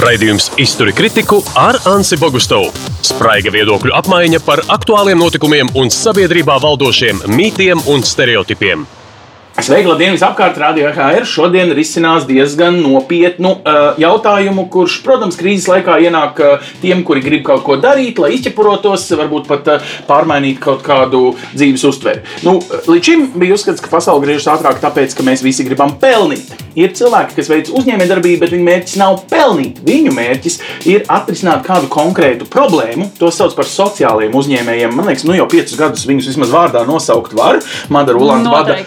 Raidījums Izturi kritiku ar Ansi Bogustovu. Spraiga viedokļu apmaiņa par aktuāliem notikumiem un sabiedrībā valdošiem mītiem un stereotipiem. Sveiki, labdien, visapkārt! Radio HR šodien risinās diezgan nopietnu uh, jautājumu, kurš, protams, krīzes laikā ienāk uh, tiem, kuri grib kaut ko darīt, lai izķepurotos, varbūt pat uh, pārmainīt kaut kādu dzīves uztveri. Nu, līdz šim bija uzskats, ka pasaule griežas ātrāk, tāpēc, ka mēs visi gribam pelnīt. Ir cilvēki, kas veic uzņēmējdarbību, bet viņu mērķis nav pelnīt. Viņu mērķis ir atrisināt kādu konkrētu problēmu. To sauc par sociālajiem uzņēmējiem. Man liekas, nu jau piecus gadus viņus vismaz vārdā nosaukt var. Madara Ulanda vada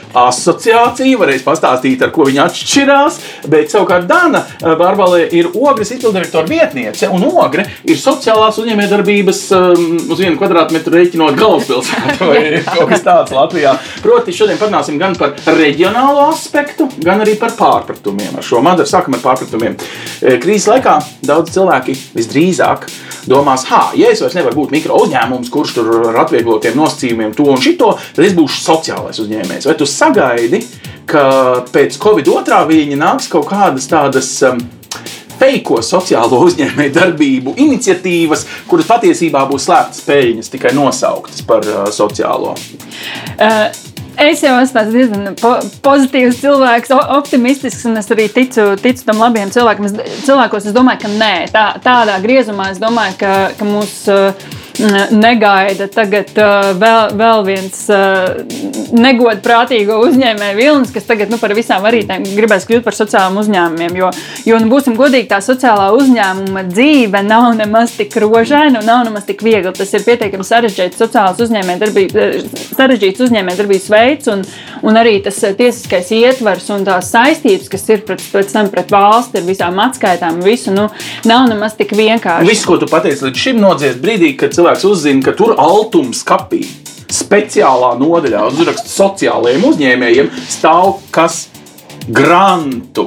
asociāciju, varēs pastāstīt, ar ko viņi atšķirās. Bet savukārt Dana Bārbalē ir ogres izpildirektora vietniece, un ogre ir sociālās uzņēmējdarbības um, uz vienu kvadrātmetru rēķinot galvaspilsētu vai kaut kas tāds Latvijā. Proti, šodien parunāsim gan par reģionālo aspektu, gan arī par pārpratumiem. Ar šo madaru sākam ar pārpratumiem. Krīzes laikā daudz cilvēki visdrīzāk domās, ha, ja es vairs nevaru būt mikro uzņēmums, kurš tur ar atvieglotiem nosacījumiem to un šito, tad es būšu sociālais uzņēmējs. Vai tu sagaidi, ka pēc Covid otrā viņa nāks kaut kādas tādas um, feiko sociālo uzņēmēju darbību iniciatīvas, kuras patiesībā būs slēptas peļņas, tikai nosauktas par uh, sociālo? Uh. Es jau esmu diezgan po pozitīvs cilvēks, optimistisks, un es arī ticu, ticu tam labiem cilvēkiem. Cilvēkos es domāju, ka nē, tā, tādā griezumā es domāju, ka, ka mūsu. Negaida tagad uh, vēl, vēl viens uh, negodprātīgo uzņēmēju vilnis, kas tagad nu, par visām varītēm gribēs kļūt par sociālām uzņēmumiem. Jo, jo nu, būsim godīgi, tā sociālā uzņēmuma dzīve nav nemaz tik rožaina un nav nemaz tik viegla. Tas ir pietiekami sarežģīts sociāls uzņēmējdarbības, sarežģīts uzņēmējdarbības veids un, un arī tas tiesiskais ietvers un tās saistības, kas ir pret, pēc tam pret valsti ar visām atskaitām, visu, nu, nav nemaz tik vienkārši. Viss, ko tu pateici līdz šim nodzies brīdī, kad cilvēks uzzina, ka tur altums kapī speciālā nodaļā uzraksta sociālajiem uzņēmējiem stāv kas grantu.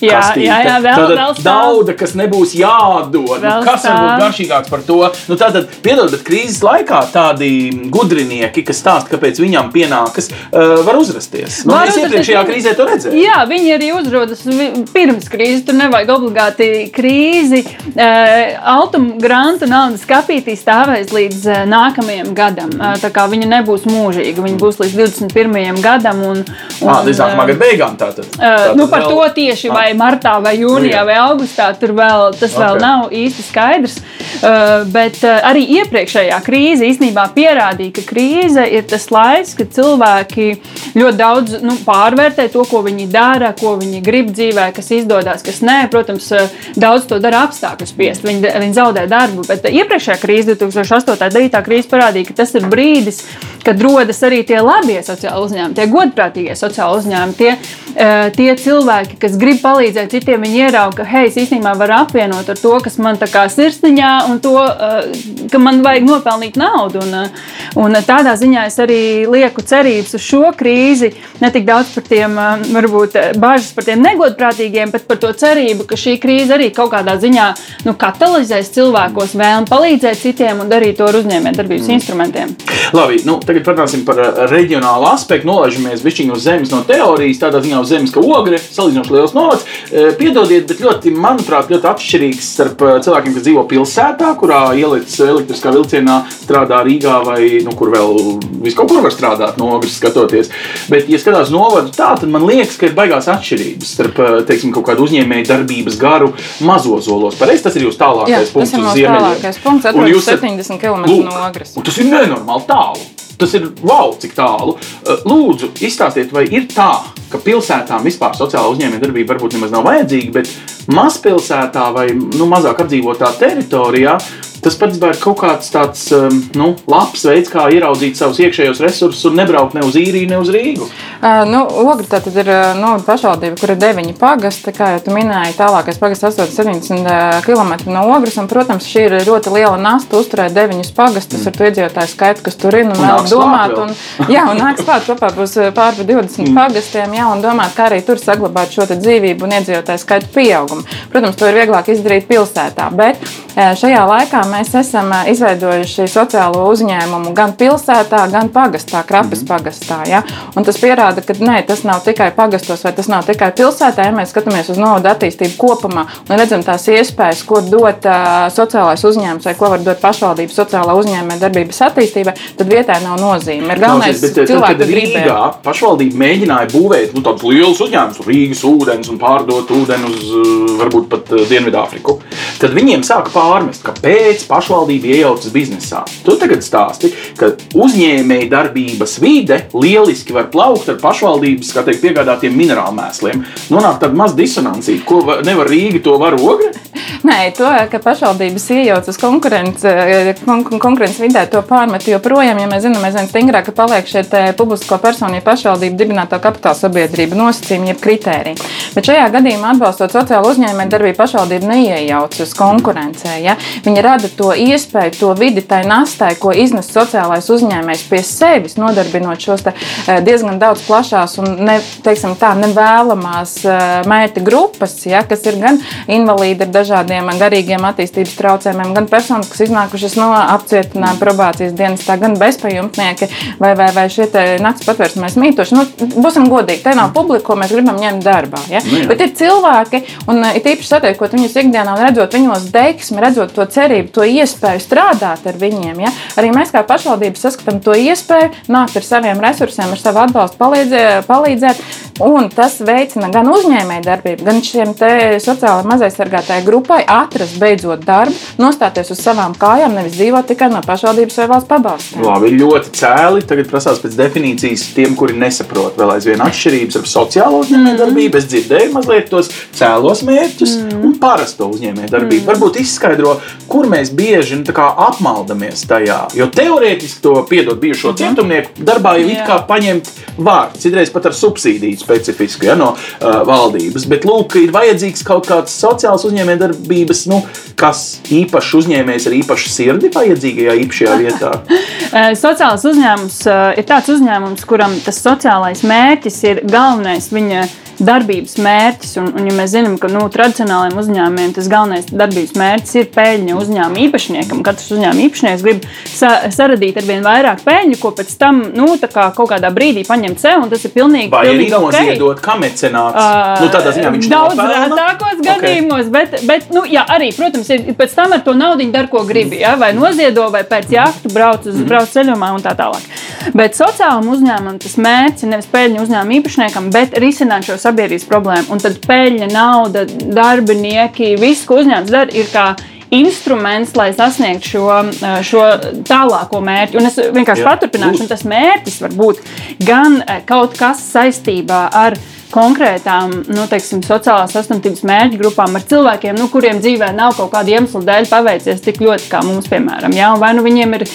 Jā, kastīte. jā, jā, vēl, tātad vēl nauda, kas nebūs jādod. Nu, kas var stāv. būt garšīgāks par to? Nu, tātad, piedod, bet krīzes laikā tādi gudrinieki, kas stāsta, kāpēc viņam pienākas, uh, var uzrasties. Nu, Var uzrasties. iepriekšējā krīzē to redzēju. Jā, viņi arī uzrodas pirms krīzes. Tur nevajag obligāti krīzi. Uh, Altuma grantu naudas kapītī stāvēs līdz uh, nākamajam gadam. Uh, tā kā viņa nebūs mūžīga, viņa būs līdz 21. gadam. Un, un, Ah, līdz nākamā uh, gada beigām tātad. Uh, Tātad nu, par vēl- to tieši vai martā, vai Nu, jūnijā, jā. vai augustā tur vēl tas okay. vēl nav īsti skaidrs. Uh, bet uh, arī iepriekšējā krīze īstenībā pierādīja, ka krīze ir tas laiks, kad cilvēki ļoti daudz nu, pārvērtē to, ko viņi dara, ko viņi grib dzīvē, kas izdodas, kas nē. Protams, uh, daudz to dara apstākļu spiest. Viņi, viņi zaudē darbu. Bet iepriekšējā krīze, 2008. un 2009. krīze, parādīja, ka tas ir brīdis, kad rodas arī tie labie sociāli uzņēmumi, tie godprātīgie sociāli uzņēmumi, tie, eh, tie cilvēki, kas grib palīdzēt citiem, viņi ierauga, ka, hei, es īstenībā varu apvienot ar to, kas man tā kā sirsniņā, un to, eh, ka man vajag nopelnīt naudu. Un, eh, un tādā ziņā es arī lieku cerības uz šo krīzi, ne tik daudz par tiem, varbūt, bažas par tiem negodprātīgiem, bet par to cerību, ka šī krīze arī kaut kādā ziņā nu, katalizēs cilvēkos vēlmi palīdzēt citiem un darīt to ar uzņēmējdarbības mm. instrumentiem. Labi, nu, tagad parunāsim par uh, reģionālu aspektu. Nolaižamies višķiņu uz zemes no teorijas, tādā ziņā uz zemes, ka ogre salīdzinoši liels novads. Uh, Piedodiet, bet ļoti, manuprāt, ļoti atšķirīgs starp uh, cilvēkiem, kas dzīvo pilsētā, kurā ielicis elektriskā vilcienā, strādā Rīgā vai nu, kur vēl viskaur kur var strādāt, no ogres skatoties. Bet, ja skatās novadu tā, tad man liekas, ka ir baigās atšķirības starp, teiksim, kaut kādu uzņēmēju darbības garu mazo zolos. Pareizi, tas ir jūsu Jā, tālākais tas punkts ir uz mūsu tālākais punkts. Atrodas esat- 70 km no Agres. un Tas ir nenormāli tālu. Tas ir wow, cik tālu. Uh, Lūdzu, izstāstiet, vai ir tā, ka pilsētām vispār sociāla uzņēmējdarbība varbūt nemaz nav vajadzīga, bet mazpilsētā vai nu, mazāk apdzīvotā teritorijā tas pats ir kaut kāds tāds um, nu, labs veids, kā ieraudzīt savus iekšējos resursus un nebraukt ne uz īriju, ne uz Rīgu. Uh, nu, Ogri tā ir nu, pašvaldība, kur ir deviņi pagasti. Kā jau tu minēji, tālākais pagasts 870 km no Ogres. Un, protams, šī ir ļoti liela nasta uzturēt deviņus pagastus ar to iedzīvotāju skaitu, kas tur ir. Un, Un vēl domāt, un, jā, un nāks klāt kopā būs pār par 20 pagastiem, jā, un domāt, kā arī tur saglabāt šo dzīvību un iedzīvotāju skaitu pieaugumu. Protams, to ir vieglāk izdarīt pilsētā, bet Šajā laikā mēs esam izveidojuši sociālo uzņēmumu gan pilsētā, gan pagastā, Krapes mm pagastā. Ja? Un tas pierāda, ka nē, tas nav tikai pagastos vai tas nav tikai pilsētā. Ja mēs skatāmies uz novada attīstību kopumā un redzam tās iespējas, ko dot uh, sociālais uzņēmums vai ko var dot pašvaldība sociālā uzņēmē darbības attīstībai, tad vietai nav nozīme. Ir galvenais, bet, cilvēki, kad Rīgā pašvaldība mēģināja būvēt nu, tādus lielus uzņēmumus, Rīgas ūdens un pārdot ūdeni uz varbūt pat Dienvidāfriku, tad viņiem sāka pārmest, kāpēc pašvaldība iejaucas biznesā. Tu tagad stāsti, ka uzņēmēja darbības vide lieliski var plaukt ar pašvaldības teikt, piegādātiem minerālu mēsliem. Nonāk tāda maza disonancija, ko nevar Rīga to var ogre. Nē, to, ka pašvaldības iejaucas konkurences kon konkurence vidē, to pārmet joprojām. Ja mēs zinām, aizvien stingrāk paliek šie publisko personu pašvaldību dibinātā kapitāla sabiedrība nosacījumi, jeb kritēriji. Bet šajā gadījumā atbalstot sociālo uzņēmēju darbību pašvaldība neiejaucas konkurencē. Ja? Viņa rada to iespēju, to vidi tai nastai, ko iznes sociālais uzņēmējs pie sevis, nodarbinot šos eh, diezgan daudz plašās un ne, teiksim, tā, nevēlamās eh, mērķa grupas, ja? kas ir gan invalīdi ar dažādiem garīgiem attīstības traucējumiem, gan personas, kas iznākušas no apcietinājuma probācijas dienestā, gan bezpajumtnieki vai, vai, vai šie naktas patvērsmēs mītoši. Nu, būsim godīgi, te nav publika, ko mēs gribam ņemt darbā. Ja? Nu, jā. Bet ir cilvēki, un it īpaši satiekot viņus ikdienā un redzot viņos deksmi, redzot to cerību, to iespēju strādāt ar viņiem. Ja? Arī mēs kā pašvaldība saskatām to iespēju nākt ar saviem resursiem, ar savu atbalstu palīdzēt. palīdzēt un tas veicina gan uzņēmēju darbību, gan šiem sociāli mazaizsargātāju grupai atrast beidzot darbu, nostāties uz savām kājām, nevis dzīvot tikai no pašvaldības vai valsts pabalstiem. Labi, ļoti cēli. Tagad prasās pēc definīcijas tiem, kuri nesaprot vēl aizvien atšķirības ar sociālo uzņēmēju darbību. Es dzirdēju mazliet tos cēlos mērķus mm. un parasto uzņēmēju darbību. Mm. Varbūt izskaidro, kur mēs bieži nu, apmaldamies tajā. Jo teorētiski to piedot bijušo mm. cietumnieku darbā jau it kā paņemt vārdu, citreiz pat ar subsīdiju specifisku ja, no uh, valdības. Bet lūk, ir vajadzīgs kaut kāds sociāls uzņēmējdarbības, nu, kas īpašs uzņēmējs ar īpašu sirdi vajadzīgajā īpašajā vietā. Sociāls uzņēmums ir tāds uzņēmums, kuram tas sociālais mērķis ir galvenais viņa darbības mērķis. Un, un ja mēs zinām, ka nu, tradicionālajiem uzņēmumiem tas galvenais darbības mērķis ir peļņa uzņēmuma īpašniekam, katrs uzņēmuma īpašnieks grib sa saradīt ar vien vairāk peļņu, ko pēc tam nu, kā kaut kādā brīdī paņemt sev, un tas ir pilnīgi, Vai arī noziedot, kā mecenāts. Uh, nu, tādā ziņā viņš daudz retākos gadījumos, okay. bet, bet nu, jā, arī, protams, ir pēc tam ar to naudu dar, ko gribi. Ja? Vai noziedo, vai pēc jahtu brauc uz mm brauc ceļojumā un tā tālāk. Bet sociālam uzņēmumam tas mērķis ir nevis peļņa uzņēmuma īpašniekam, bet risināt šo sabiedrības problēmu. Un tad peļņa, nauda, darbinieki, viss, ko uzņēmums dara, ir kā instruments, lai sasniegtu šo, šo tālāko mērķi. Un es vienkārši paturpināšu, un tas mērķis var būt gan eh, kaut kas saistībā ar konkrētām nu, teiksim, sociālās sasniegtības mērķu grupām, ar cilvēkiem, nu, kuriem dzīvē nav kaut kāda iemesla dēļ paveicies tik ļoti, kā mums, piemēram. Ja? Vai nu viņiem ir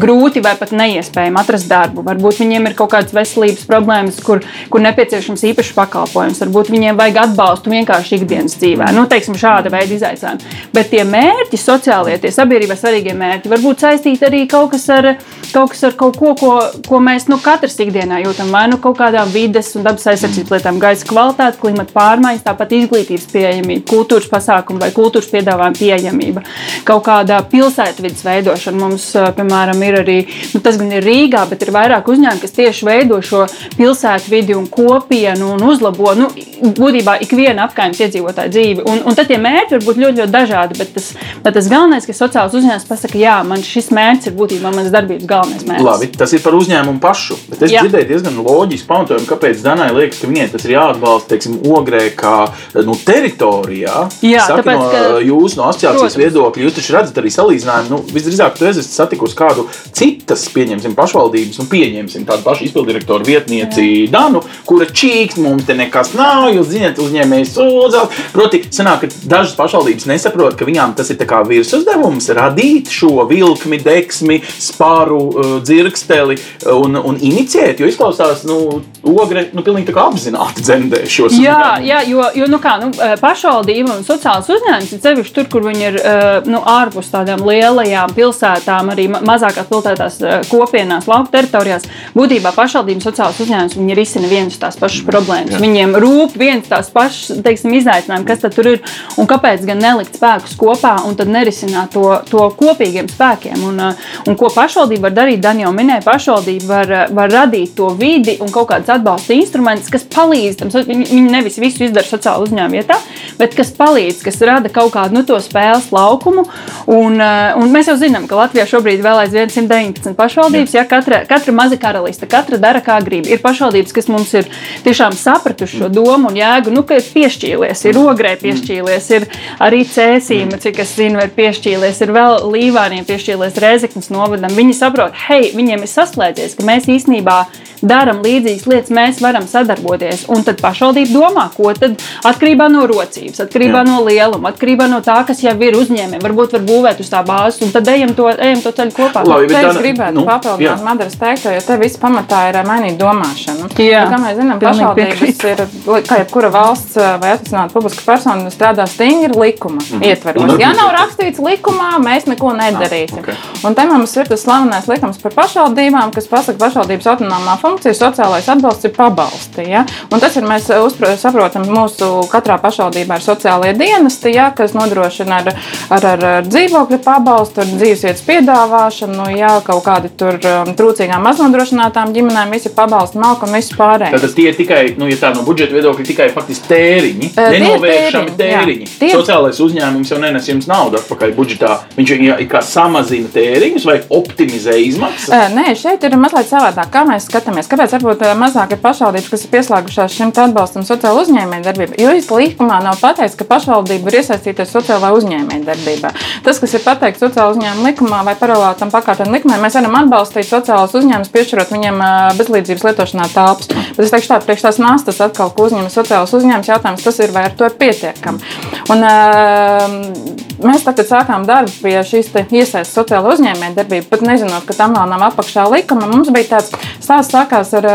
grūti vai pat neiespējami atrast darbu, varbūt viņiem ir kaut kādas veselības problēmas, kur, kur nepieciešams īpašs pakalpojums, varbūt viņiem vajag atbalstu vienkārši ikdienas dzīvē. Nu, teiksim, šāda veida izaicinājumi. Bet tie mērķi, sociālie, tie sabiedrībai svarīgie mērķi, var būt saistīti arī kaut kas ar kaut, kas ar kaut ko, ko, ko mēs nu, katrs ikdienā jūtam, vai nu kaut kādām vides un dabas aizsardzības lietām gaisa kvalitāte, klimata pārmaiņas, tāpat izglītības pieejamība, kultūras pasākumi vai kultūras piedāvājuma pieejamība, kaut kādā pilsētvidas veidošana. Mums, piemēram, ir arī nu, tas gan ir Rīgā, bet ir vairāk uzņēmumi, kas tieši veido šo pilsētvidi un kopienu un uzlabo nu, būtībā ikviena apgājuma iedzīvotāja dzīvi. Un, un tad tie mērķi var būt ļoti, ļoti dažādi, bet tas, tas galvenais, ka sociāls uzņēmums pasaka, jā, man šis mērķis ir būtībā mans darbības galvenais mērķis. Labi, tas ir par uzņēmumu pašu. Bet es jā. dzirdēju diezgan loģisku pamatojumu, kāpēc Danai liekas, ka viņai tas ir jāatbalsta, teiksim, ogrē kā nu, teritorijā. Jā, Saka, tāpēc, no ka... jūsu no asociācijas viedokļa, jūs taču redzat arī salīdzinājumu. Nu, visdrīzāk, tu esi satikusi kādu citas, pieņemsim, pašvaldības, nu, pieņemsim tādu pašu izpildirektoru vietnieci Jā. Danu, kura čīkst, mums te nekas nav, jūs zināt, uzņēmējs sūdzās. Proti, sanāk, ka dažas pašvaldības nesaprot, ka viņām tas ir kā virsuzdevums radīt šo vilkmi, deksmi, spāru, uh, dzirksteli un, un inicijēt, jo izklausās, nu, ogre, nu, pilnīgi tā kā apzināti dzemdē šos Jā, uzņēmumus. jā jo, jo nu kā, nu, eh, pašvaldība un sociālais uzņēmums sevišķi tur, kur viņi ir eh, nu, ārpus tādām lielajām pilsētām, arī ma- mazākās pilsētās, eh, kopienās, lauku teritorijās. Būtībā pašvaldības sociālais uzņēmums viņi risina vienas tās pašas problēmas. Jā. Viņiem rūp viens tās pašas teiksim, izaicinājumi, kas tur ir un kāpēc gan nelikt spēkus kopā un tad nerisināt to, to kopīgiem spēkiem. Un, un ko pašvaldība var darīt, Dani jau minēja, pašvaldība var, var radīt to vidi un kaut kādas atbalsta instrumentus, kas palīdz tam. so- Viņi, viņi nevis visu izdara sociāla uzņēmuma vietā, bet kas palīdz, kas rada kaut kādu nu, to spēles laukumu. Un, eh, un mēs jau zinām, ka Latvijā šobrīd vēl aizvien 119 pašvaldības. Ja, katra, katra maza karaliste, katra dara kā grib. Ir pašvaldības, kas mums ir tiešām sapratuši šo domu un jēgu, nu, ka ir piešķīlies, ir ogrē piešķīlies, ir arī cēsīm, cik es zinu, ir piešķīlies, ir vēl līvāniem piešķīlies Rezeknas novadam. Viņi saprot, hei, viņiem ir saslēdzies, ka mēs īstenībā darām līdzīgas lietas, mēs varam sadarboties. Un tad pašvaldība domā, ko tad atkarībā no rocības, atkarībā Jā. no lieluma, atkarībā no tā, kas jau ir uzņēmējiem. Varbūt var būvēt uz tā bāzes, un tad ejam to, ejam to ceļu kopā. Labi, bet es gribētu nu, papildināt. Madaras teikto, jo te viss pamatā ir ā, mainīt domāšanu. Jā, Jo, Kā mēs zinām, pašvaldības ir, kā jebkura valsts ā, vai atvesināta publiska persona, strādā stingri likuma Mhm. Un ietveros. Ja nav rakstīts likumā, mēs neko nedarīsim. ok. Un te mums ir tas slavenais likums par pašvaldībām, kas pasaka, ka pašvaldības autonomā funkcija, sociālais atbalsts ir pabalsti. Ja? Un tas ir, mēs uzpra- saprotam, mūsu katrā pašvaldībā ir sociālie dienesti, ja, kas nodrošina ar, ar, ar, ar dzīvokļu pabalstu, ar dzīvesvietas piedāvāšanu, ja kaut kādi tur um, trūcīgām maznodrošinātām ģimenēm, visi pabalsti, malku un viss pārējais. Tad tie ir tikai, nu, ja tā no budžeta viedokļa, tikai faktiski tēriņi. ir Nenovēršami tēriņi, jā. Tie Sociālais uzņēmums jau nenes jums naudu atpakaļ budžetā. Viņš jau kā samazina tēriņus vai optimizē izmaksas. Ē, Nē, šeit ir mazliet savādāk. Kā mēs skatāmies? Kāpēc varbūt mazāk ir pašvaldības, kas ir pieslēgušās šim atbalstam sociālo uzņēmēju darbību? Jo īstenībā nav pateikts, ka pašvaldība var iesaistīties sociālā uzņēmēja darbībā. Tas, kas ir pateikts sociālā uzņēmuma likumā vai paralēli tam pakārtam likumam, mēs varam atbalstīt sociālos uzņēmumus, piešķirot viņiem bezlīdzības lietošanā telpas. Bet es teikšu tā, priekš tās nastas atkal, ko uzņemas sociālās uzņēmums, jautājums tas ir, vai ar to ir pietiekami. Un, Mēs tagad sākām darbu pie šīs te iesaistas sociāla uzņēmēja darbības, pat nezinot, ka tam vēl nav apakšā likuma. Mums bija tāds stāsts, sākās ar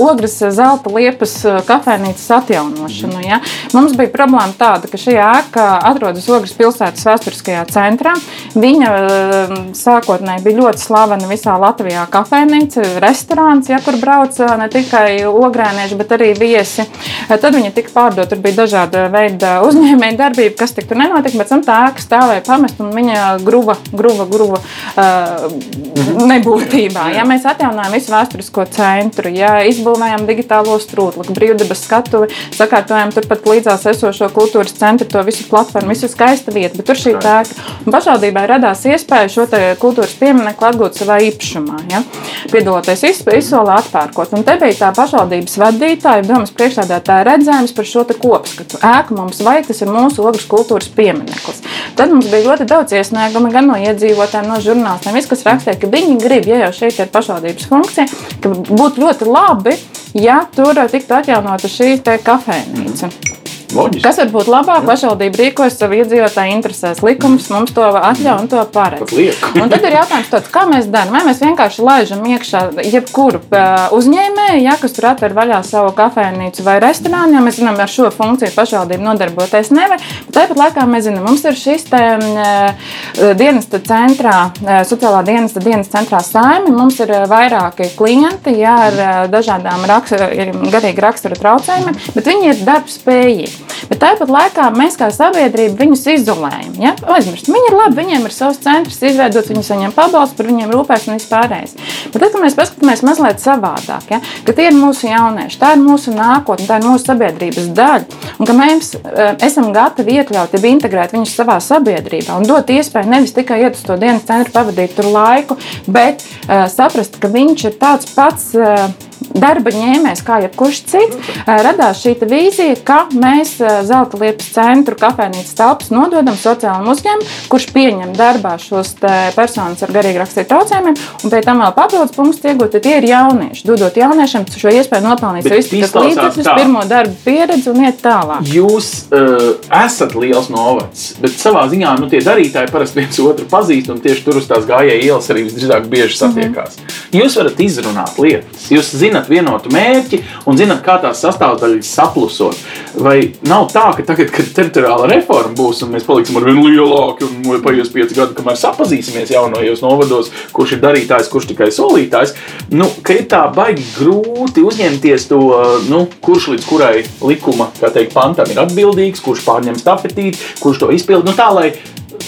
ogres zelta liepas kafejnīcas atjaunošanu. Ja? Mums bija problēma tāda, ka šī ēka atrodas ogres pilsētas vēsturiskajā centrā. Viņa uh, sākotnēji bija ļoti slavena visā Latvijā kafejnīca, restorāns, ja, kur brauca ne tikai ogrēnieši, bet arī viesi. Uh, Tad viņa tika pārdota, tur bija dažāda veida uzņēmēja darbība, kas tik tur nenotika, bet tā ēka stāvēja pamest un viņa gruva, gruva, gruva uh, nebūtībā. Ja mēs atjaunojam visu vēsturisko centru, ja izbūvējam digitālo strūklu, brīvdabas skatuvi, sakārtojam turpat līdzās esošo kultūras centru, to visu platformu, visu skaista vieta, bet tur šī tēka. Pašvaldībai radās iespēja šo kultūras pieminiektu atgūt savā īpašumā, ja? piedaloties iz- izsolē atpērkot. Un te bija tā pašvaldības vadītāja, domas priekšstādātāja redzējums par šo kopskatu. Ēka mums vajag, tas ir mūsu ogles kultūras piemineklis. Tad mums bija ļoti daudz iesniegumu gan no iedzīvotājiem, no žurnālistiem. Viss, kas rakstīja, ka viņi grib, ja jau šeit ir pašvaldības funkcija, ka būtu ļoti labi, ja tur tiktu atjaunota šī kafejnīca. Loģiski. Kas var būt labāk? Pašvaldība rīkojas savu iedzīvotāju interesēs. Likums mums to atļauj un to paredz. Un tad ir jautājums, tāds, kā mēs darām. Vai mēs vienkārši laižam iekšā jebkuru ā, uzņēmēju, ja, kas tur atver vaļā savu kafejnīcu vai restorānu, jo mēs zinām, ar šo funkciju pašvaldība nodarboties nevar. Tāpat laikā mēs zinām, mums ir šis te, ā, dienesta centrā, ā, sociālā dienesta dienas centrā saimi. Mums ir ā, vairāki klienti ja, ar ā, dažādām raksta, garīgi rakstura traucējumiem, bet viņi ir darbspējīgi. Bet tāpat laikā mēs kā sabiedrība viņus izolējam. Ja? Aizmirst, viņi ir labi, viņiem ir savs centrs, izveidots, viņi saņem pabalstu, par viņiem rūpēs un vispārējais. Bet tad, kad mēs paskatāmies mazliet savādāk, ja? ka tie ir mūsu jaunieši, tā ir mūsu nākotne, tā ir mūsu sabiedrības daļa, un ka mēs uh, esam gatavi iekļaut, ja integrēt viņus savā sabiedrībā un dot iespēju nevis tikai iet uz to dienas centru, pavadīt tur laiku, bet uh, saprast, ka viņš ir tāds pats. Uh, darba ņēmējs, kā jebkurš cits, eh, radās šī vīzija, ka mēs eh, Zelta liepas centru kafejnīcas telpas nododam sociālam uzņēmumam, kurš pieņem darbā šos te personas ar garīgi rakstītu traucējumiem, un pēc tam vēl papildus punkts iegūt, tad tie ir jaunieši. Dodot jauniešiem šo iespēju nopelnīt visu izklausās līdzekļus, pirmo darbu pieredzi un iet tālāk. Jūs uh, esat liels novads, bet savā ziņā nu, tie darītāji parasti viens otru pazīst un tieši tur uz tās gājēju ielas arī visdrīzāk bieži Mhm. satiekās. Mm -hmm. Jūs varat izrunāt lietas, jūs zināt, zinat vienotu mērķi un zinat, kā tās sastāvdaļas saplusot. Vai nav tā, ka tagad, kad teritoriāla reforma būs un mēs paliksim ar vien lielāku un paies pieci gadi, kamēr sapazīsimies jaunajos novados, kurš ir darītājs, kurš tikai solītājs, nu, ka ir tā baigi grūti uzņemties to, nu, kurš līdz kurai likuma, kā teikt, pantam ir atbildīgs, kurš pārņem stafetīti, kurš to izpild. Nu, tā, lai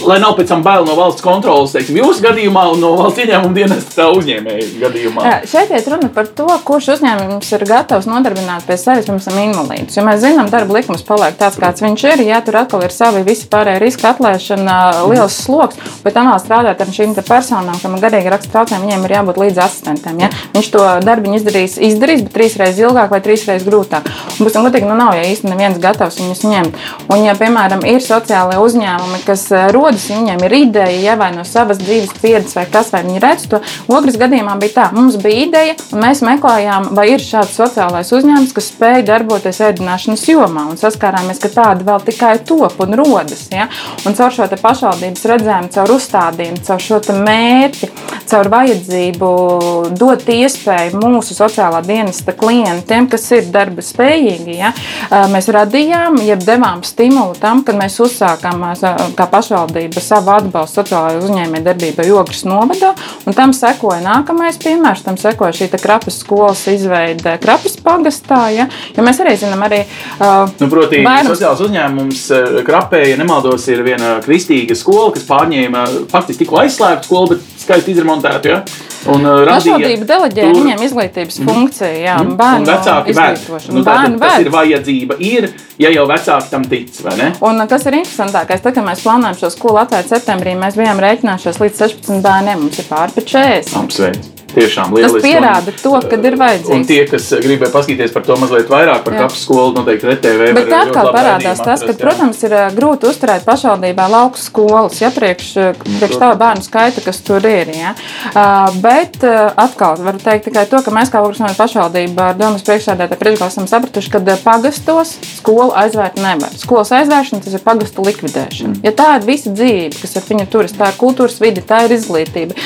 lai nav pēc tam bail no valsts kontrolas, teiksim, jūsu gadījumā un no valsts ieņēmuma dienesta uzņēmēju gadījumā. Jā, šeit ir runa par to, kurš uzņēmums ir gatavs nodarbināt pie sevis, piemēram, invalīdus. Jo mēs zinām, darba likums paliek tāds, kāds viņš ir. Jā, tur atkal ir savi visi pārējie riska atlēšana, liels sloks, bet tam vēl strādāt ar šīm personām, kam ir garīgi raksta traucējumi, viņiem ir jābūt līdz asistentiem. Ja? Viņš to darbu izdarīs, izdarīs, bet trīs reizes ilgāk vai trīs reizes grūtāk. Un, būsim godīgi, nu nav ja īsti neviens gatavs viņus ņemt. Un, ja, piemēram, ir sociālai uzņēmumi, kas rodas, viņiem ir ideja, ja vai no savas dzīves pieredzes, vai kas, vai viņi redz to. Ogres gadījumā bija tā, mums bija ideja, un mēs meklējām, vai ir šāds sociālais uzņēmums, kas spēj darboties ēdināšanas jomā, un saskārāmies, ka tādi vēl tikai top un rodas. Ja? Un caur šo pašvaldības redzējumu, caur uzstādījumu, caur šo mērķi, caur vajadzību dot iespēju mūsu sociālā dienesta klientiem, kas ir darba spējīgi, ja? mēs radījām, jeb devām stimulu tam, kad mēs uzsākām kā pašvaldība savu atbalstu sociālajai uzņēmējdarbībai Ogres novadā. Tam sekoja nākamais piemērs, tam sekoja šī krapas skolas izveide krapas pagastā. Ja, ja mēs arī zinām, arī. Uh, nu, proti, vairums... sociāls uzņēmums Krapē, ja nemaldos, ir viena kristīga skola, kas pārņēma faktiski tikko aizslēgtu skolu, bet skaisti izremontētu. Ja? Un, uh, Pašvaldība deleģē tur... viņiem izglītības mm. funkciju, jā, mm. bērnu vecāki izglītošanu. Nu, bērnu tas ir vajadzība, ir, ja jau vecāki tam tic, vai ne? Un kas ir interesantākais, tad, kad mēs plānojam šo skolu atvērt septembrī, mēs bijām rēķinājušies līdz 16 bērniem, mums ir pāri pat 40. Apsveic. Tiešām lieliski. Tas pierāda to, ka ir vajadzīgs. Un tie, kas gribēja paskatīties par to mazliet vairāk, par kapu skolu, noteikti RTV. Bet atkal parādās tas, ka, protams, ir grūti uzturēt pašvaldībā lauku skolas, ja priekš, nu, priekš tā bērnu skaita, kas tur ir. Ja. Bet atkal var teikt tikai to, ka mēs kā Lūksnēta pašvaldība ar domas priekšsēdētāju priekšgalā esam sapratuši, ka pagastos skolu aizvērt nevar. Skolas aizvēršana tas ir pagastu likvidēšana. Mm. Ja tā ir visa dzīve, kas ar viņu turas, tā ir kultūras vidi, tā ir izglītība,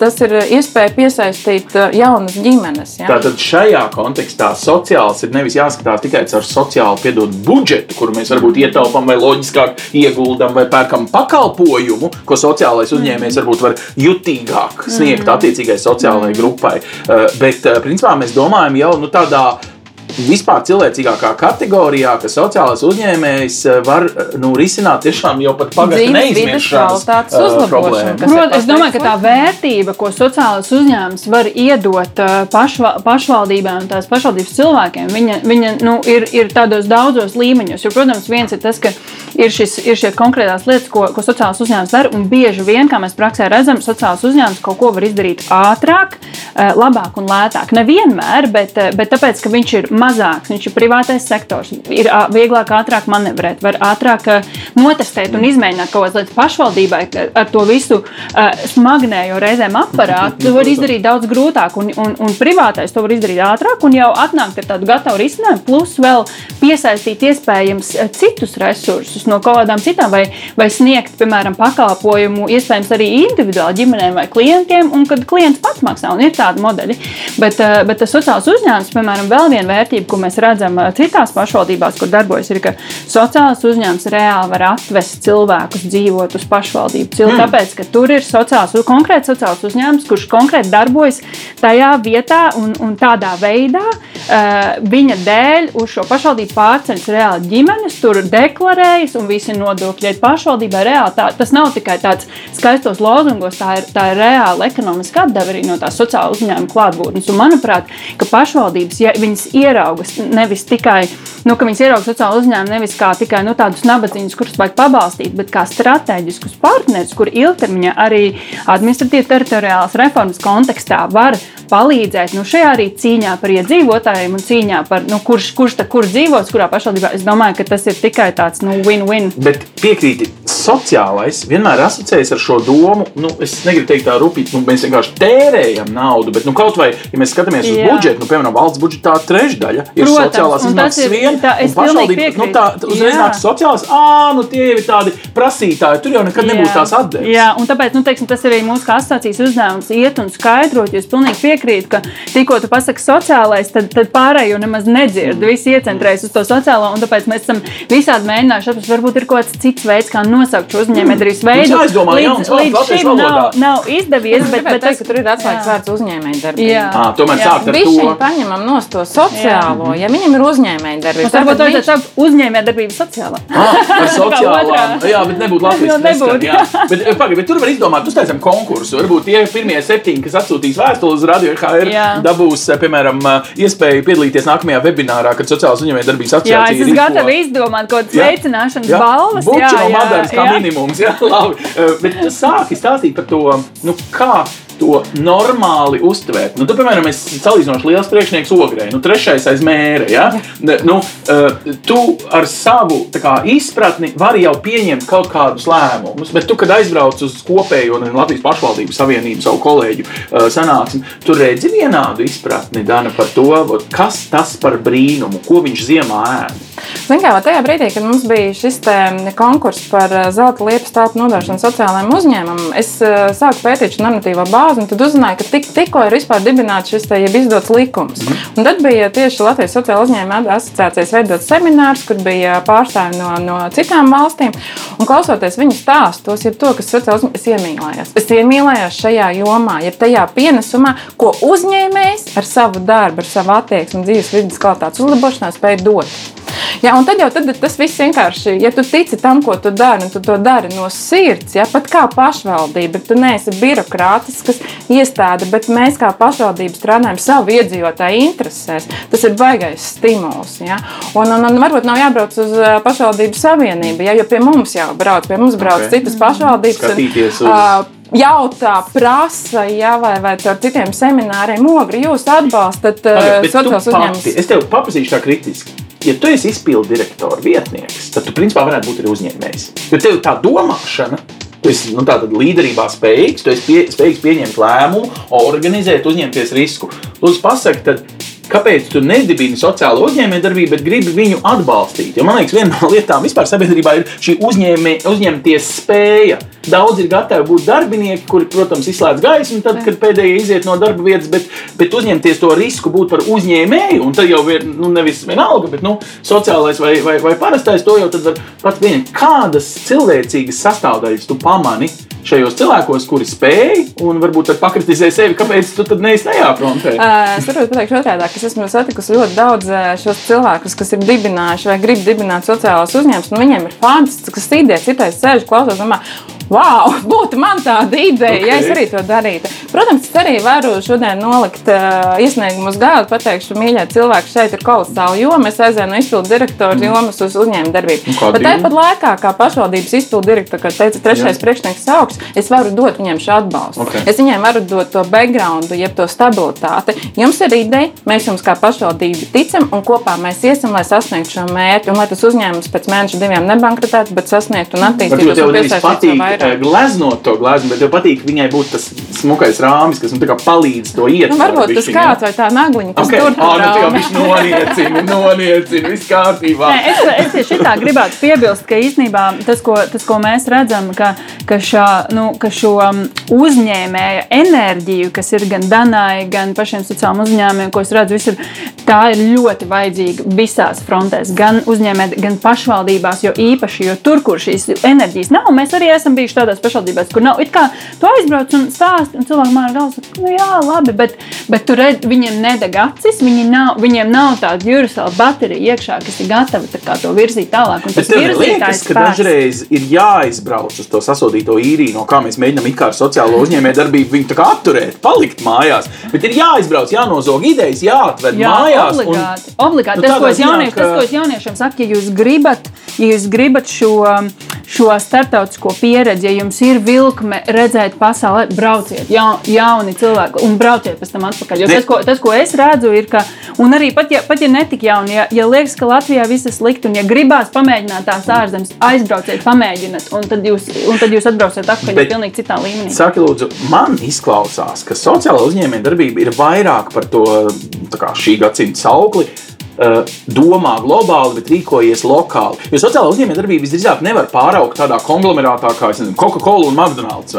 tas ir iespēja piesaistīt piesaistīt uh, jaunas ģimenes. Ja? Tātad šajā kontekstā sociāls ir nevis jāskatās tikai caur sociālu piedod budžetu, kuru mēs varbūt ietaupām vai loģiskāk ieguldam vai pērkam pakalpojumu, ko sociālais uzņēmējs varbūt var jutīgāk sniegt mm. attiecīgai sociālajai grupai. Uh, bet uh, principā mēs domājam jau nu, tādā vispār cilvēcīgākā kategorijā, ka sociālais uzņēmējs eh, var eh, nu, risināt tiešām jau pat pagaidu neizmiršanas uh, problēmu. Protams, es domāju, ka tā vērtība, ko sociālais uzņēmums var iedot pašva, pašvaldībām un tās pašvaldības cilvēkiem, viņa, viņa nu, ir, ir tādos daudzos līmeņos. Jo, protams, viens ir tas, ka ir, šis, ir šie konkrētās lietas, ko, ko sociālais uzņēmums dara, bieži vien, kā mēs praksē redzam, sociālais uzņēmums kaut ko var izdarīt ātrāk, labāk un lētāk. Nevienmēr, bet, bet tāpēc, ka viņš ir mazāks, viņš ir privātais sektors, ir vieglāk, ātrāk manevrēt, var ātrāk notestēt un izmēģināt kaut kādas lietas pašvaldībai ar to visu smagnējo reizēm aparātu. To var izdarīt daudz grūtāk, un, un, un privātais to var izdarīt ātrāk, un jau atnākt ar tādu gatavu risinājumu, plus vēl piesaistīt iespējams citus resursus no kaut kādām citām, vai, vai sniegt, piemēram, pakalpojumu iespējams arī individuāli ģimenēm vai klientiem, un kad klients pats maksā, un ir tādi modeļi. Bet, uh, bet tas sociāls uzņēmums, piemēram, vēl viena vērtība ko mēs redzam citās pašvaldībās, kur darbojas, ir, ka sociālais uzņēmums reāli var atvest cilvēkus dzīvot uz pašvaldību cilu, mm. tāpēc, ka tur ir sociāls, konkrēts sociāls uzņēmums, kurš konkrēti darbojas tajā vietā un, un tādā veidā uh, viņa dēļ uz šo pašvaldību pārceļas reāli ģimenes, tur deklarējas un visi nodokļi ir pašvaldībai reāli. Tā, tas nav tikai tāds skaistos lozungos, tā ir, tā ir reāla ekonomiska atdeve arī no tās sociāla uzņēmuma klātbūtnes. Un, manuprāt, ka pašvaldības, ja viņas ierauga ieraugas nevis tikai, nu, ka viņas ierauga sociālo uzņēmumu nevis kā tikai nu, tādus nabadzīgus, kurus vajag pabalstīt, bet kā strateģiskus partnerus, kur ilgtermiņā arī administratīvas teritoriālās reformas kontekstā var palīdzēt nu, šajā arī cīņā par iedzīvotājiem un cīņā par, nu, kurš, kurš tad kur dzīvo daudz kurā pašvaldībā. Es domāju, ka tas ir tikai tāds nu, win-win. Bet piekrīti, sociālais vienmēr asociējas ar šo domu. Nu, es negribu teikt, tā rupīgi, nu, mēs vienkārši tērējam naudu. Bet, nu, kaut vai, ja mēs skatāmies uz Jā. budžetu, nu, piemēram, valsts budžetā trešdaļa ir Protams, sociālās izmaksas viena. es pilnīgi nu, tā, piekrītu. uzreiz Jā. nāk sociālās, ah, nu tie ir tādi prasītāji, tur jau nekad nebūs tās atdeves. Jā, un tāpēc nu, teiksim, tas arī mūsu kā asociācijas uzdevums iet un skaidrot. jo Es pilnīgi piekrītu, ka tikko tu pasaki sociālais, tad, tad pārējo nemaz nedzird. Mm. Visi iecentrējas uz to sociālo, un tāpēc mēs esam visādi mēģinājuši atrast, varbūt ir kaut kāds cits veids, kā nosaukt šo uzņēmējdarbības veidu. Mums jāizdomā līdz, jauns vārds līdz latviešu šim nav, nav izdevies, Es bet, bet teikt, ka tur ir atslēgas vārds uzņēmējdarbība. Jā. À, tomēr Jā. sākt ar Viņš to. paņemam no to sociālo, ja viņam ir uzņēmējdarbība. Mums varbūt vajadzētu saukt uzņēmējdarbību sociālā. Ah, ar sociālām. Jā, bet nebūtu Latvijas Nu, nebūtu. neskan, jā. Bet, eh, pagaid, bet tur var izdomāt, uztaisām konkursu. Varbūt tie pirmie septiņi, kas atsūtīs vēstules uz radio HR, Jā. dabūs, eh, piemēram, eh, iespēju piedalīties nākamajā webinārā, kad sociālās uzņēmējdarbības Jā, asociācija es esmu gatava izdomāt kaut kādas veicināšanas balvas. Buču jā, no jā, Madaras kā jā. minimums. Jā, labi. Bet tu sāki stāstīt par to, nu, kā to normāli uztvērt. Nu, tu, piemēram, esi salīdzinoši liels priekšnieks ogrē, nu, trešais aiz mēra. Ja? Ne- Nu, eh, tu ar savu kā, izpratni vari jau pieņemt kaut kādus lēmumus, bet tu, kad aizbrauc uz kopējo ne, Latvijas pašvaldību savienību, savu kolēģu eh, sanāksmi, tu redzi vienādu izpratni, Dana, par to, kas tas par brīnumu, ko viņš ziemā ēd. Kā tajā brīdī, kad mums bija šis konkurss par eh, zelta liepas telpu nodošanu sociālajiem uzņēmumiem, es sāku pētīt šo normatīvo bāzi un tad uzzināju, ka tik, tikko ir vispār dibināts šis te, izdots likums. Un tad bija tieši Latvijas sociāla uzņēmuma asociācijas veidots seminārs, kur bija pārstāvi no, no citām valstīm. Un klausoties viņu stāstos, ir to, kas sociāla uzņēmuma es iemīlējos. Es iemīlējos šajā jomā, ja tajā pienesumā, ko uzņēmējs ar savu darbu, ar savu attieksmi un dzīves vidas kvalitātes uzlabošanā spēj dot. Jā, un tad jau tad tas viss vienkārši, ja tu tici tam, ko tu dari, un tu to dari no sirds, ja pat kā pašvaldība, tu neesi birokrātisks iestāde, bet mēs kā pašvaldība strādājam savu iedzīvotāju interesēs. Tas ir baigais stimuls. Ja? Un, un, un varbūt nav jābrauc uz pašvaldību savienību, ja? jo pie mums jau brauc, pie mums brauc Ok. okay. citas pašvaldības. un, Skatīties uz- ā, Jautā, prasa, ja, vai, vai ar citiem semināriem, ogri jūs atbalstat uh, sociālos uzņēmumus. Es tev paprasīšu tā kritiski. Ja tu esi izpildu direktora vietnieks, tad tu principā varētu būt arī uzņēmējs. Jo tev tā domāšana. Tu esi nu, tādā līderībā spējīgs, tu esi pie, spējīgs pieņemt lēmumu, organizēt, uzņemties risku. Lūdzu, pasaki, tad, kāpēc tu nedibini sociālo uzņēmējdarbību, bet gribi viņu atbalstīt? Jo man liekas, viena no lietām vispār sabiedrībā ir šī uzņēmē, uzņemties spēja. Daudz ir gatavi būt darbinieki, kuri, protams, izslēdz gaismu, tad, kad pēdējie iziet no darba vietas, bet, bet uzņemties to risku būt par uzņēmēju, un tad jau ir nu, nevis vienalga, bet nu, sociālais vai, vai, vai parastais, to jau tad var pats pieņemt. Kādas cilvēcīgas sastāvdaļas tu pamani šajos cilvēkos, kuri spēj un varbūt tad pakritizē sevi, kāpēc tu tad neesi tajā frontē? Uh, Es varu pateikt otrādi, ka es esmu satikusi ļoti daudz uh, šos cilvēkus, kas ir dibinājuši vai grib dibināt sociālās uzņēmumus. un Viņiem ir fantastisks idejas, citais sēž klausos, domā, wow, būtu man tāda ideja, okay. ja es arī to darītu. Protams, es arī varu šodien nolikt uh, iesniegumu uz galda, pateikšu, mīļie cilvēki, šeit ir kolosāla joma. Es aizēju no izpildu direktora mm. jomas uz uzņēmumu darbību. Bet tāpat laikā, kā pašvaldības izpildu direktora, kā teica, trešais priekšnieks augs, es varu dot viņiem šo atbalstu. Ok. Es viņiem varu dot to background, jeb to stabilitāti. Jums ir ideja, mēs jums kā pašvaldība ticam, un kopā mēs iesim, lai sasniegtu šo mērķi, un lai tas uzņēmums pēc mēneša diviem nebankrotētu, bet sasniegtu un attīstītu tev piesaistītu patīk eh, gleznot to gleznu, bet tev patīk viņai būt tas smukais rāmis, kas nu, tā kā palīdz to iet. Nu, varbūt tas kāds vai tā nagliņa, kas Okay. tur Ah, nu, jau viņš noniecina, noniecina, viss kārtībā. Nē, es, es tieši tā gribētu piebilst, ka īstenībā tas, ko, tas, ko mēs redzam, ka, ka, šā, nu, ka šo uzņēmēja enerģiju, kas ir gan Danai, gan pašiem sociālajiem uzņēmējiem, ko es redzu, visur, tā ir ļoti vajadzīga visās frontēs, gan uzņēmējiem, gan pašvaldībās, jo īpaši jo tur, kur šīs enerģijas nav, mēs arī esam bijuši tādās pašvaldībās, kur nav. It kā tu aizbrauc un stāsti, un cilvēki man ir galvas, nu jā, labi, bet, bet tur redz, viņiem nedeg acis, viņi nav, viņiem nav tāda jūrasāla baterija iekšā, kas ir gatava to virzīt tālāk. Tas virzītājs liekas, ka dažreiz ir jāizbrauc uz to sasodīto īriju, no kā mēs mēģinām it kā ar sociālo uzņēmēju darbību viņu apturēt, palikt mājās. Bet ir jāizbrauc, jānozog idejas, jāatved Jā, mājās. un- obligāti. obligāti. Nu, tas, ko ziņā, jaunieši, ka- tas, ko es jauniešiem saku, ja jūs gribat, ja jūs gribat šo, šo starptautisko pieredzi. Ja jums ir vilkme redzēt pasaulē, brauciet, ja, jauni cilvēki, un brauciet pēc tam atpakaļ. Jo tas, ko, tas, ko es redzu, ir, ka, un arī pat ja, pat, ja netik jauni, ja, ja liekas, ka Latvijā viss ir slikti, un ja gribās pamēģināt tās ārzemes, aizbrauciet, pamēģiniet, un tad jūs, un tad jūs atbrauciet atpakaļ Bet- pilnīgi citā līmenī. Saki, lūdzu, man izklausās, ka sociālā uzņēmējdarbība ir vairāk par to šī gadsimta saukli. uh, Domā globāli, bet rīkojies lokāli. Jo sociālā uzņēmējdarbība visdrīzāk nevar pāraugt tādā konglomerātā kā nezinu, Coca-Cola un McDonald's.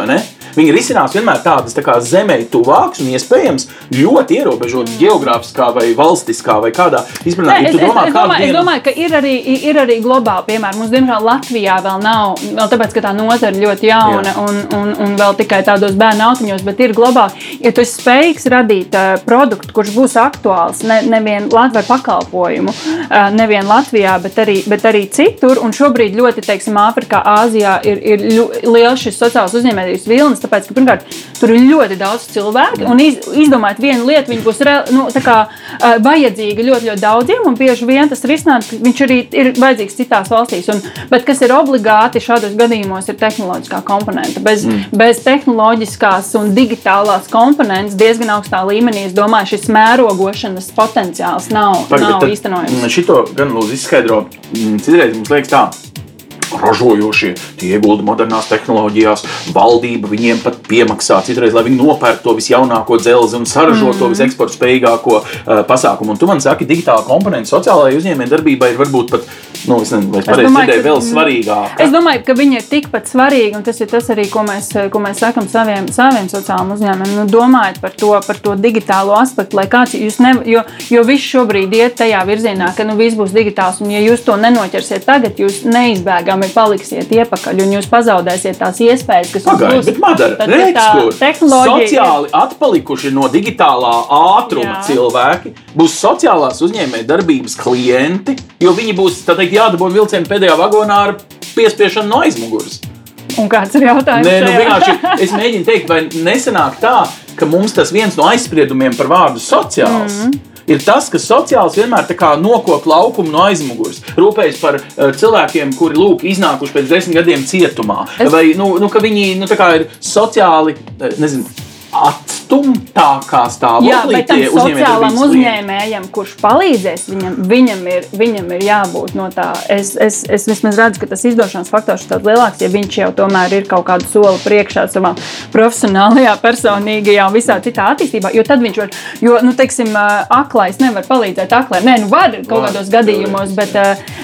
Viņi risinās vienmēr tādas tā kā zemē tuvākas un iespējams ļoti ierobežotas geogrāfiskā vai valstiskā vai kādā. Nē, Ja es, es, domā, es, kādu domāju, es dienu- domāju, ka ir arī, ir arī globāli piemēri. Mums, diemžēl, Latvijā vēl nav, vēl tāpēc, ka tā nozara ir ļoti jauna Jā. un, un, un vēl tikai tādos bērnu autiņos, bet ir globāli. Ja tu esi spējīgs radīt uh, produktu, kurš būs aktuāls ne, nevien Latvijas pakalpojumu, uh, nevien Latvijā, bet arī, bet arī citur, un šobrīd ļoti, teiksim, Āfrikā, Āzijā ir, ir liels šis sociālās uzņēmējdarbības vilnis, tāpēc, ka pirmkārt, tur ir ļoti daudz cilvēku, un iz, izdomāt vienu lietu, viņi būs re, nu, kā, uh, vajadzīga ļoti, ļoti daudziem, un bieži vien tas risinājums, viņš arī ir vajadzīgs citās valstīs. Un, bet kas ir obligāti šādos gadījumos, ir tehnoloģiskā komponente. Bez, mm. bez tehnoloģiskās un digitālās komponentes diezgan augstā līmenī, es domāju, šis mērogošanas potenciāls nav, Pagaid, nav īstenojams. Šito gan lūdzu izskaidro. Mm, Citreiz mums liekas tā. Ražojošie, tie iegulda modernās tehnoloģijās, valdība viņiem pat piemaksā citreiz, lai viņi nopērk to visjaunāko dzelzi un saražo mm. to viseksporta spējīgāko uh, pasākumu. Un tu man saki, digitāla komponente sociālajai uzņēmējdarbībai ir varbūt pat, nu, es nezinu, vai es pareizi domāju, dzirdēju, ka- vēl svarīgāka. Es domāju, ka viņi ir tikpat svarīgi, un tas ir tas arī, ko mēs, ko mēs sakām saviem, saviem sociālajiem uzņēmumiem. Nu, domājiet par to, par to digitālo aspektu, lai kāds jūs nevar, jo, jo viss šobrīd iet tajā virzienā, ka nu, viss būs digitāls, un ja jūs to nenoķersiet tagad, jūs neizbēgami paliksiet iepakaļ, un jūs pazaudēsiet tās iespējas, kas jums Madara, Tad, redz, tā tehnoloģija ir- sociāli atpalikuši no digitālā ātruma Jā. cilvēki būs sociālās uzņēmējdarbības klienti, jo viņi būs teikt, jādabūna vilciena pēdējā vagonā ar piespiešanu no aizmugures. Un kāds ir jautājums? Nē, nu vienkārši es mēģinu teikt, vai nesenāk tā, ka mums tas viens no aizspriedumiem par vārdu sociāls. Mm -hmm. Ir tas, ka sociāls vienmēr nokop laukumu no aizmugures, rūpējas par uh, cilvēkiem, kuri lūk, iznākuši pēc desmit gadiem cietumā. Es... Vai nu, nu, viņi nu, ir sociāli, eh, nezinu, atstumtākā Jā, stāvoklī. bet tam sociālam uzņēmējam, kurš palīdzēs viņam, viņam, ir, viņam ir jābūt no tā. Es, es, es vismaz redzu, ka tas izdošanas faktors ir tāds lielāks, ja viņš jau tomēr ir kaut kādu soli priekšā savā profesionālajā, personīgajā un visā citā attīstībā. Jo tad viņš var, jo, nu, teiksim, aklais nevar palīdzēt aklai. Nē, nu var kaut Var, kādos gadījumos, bet,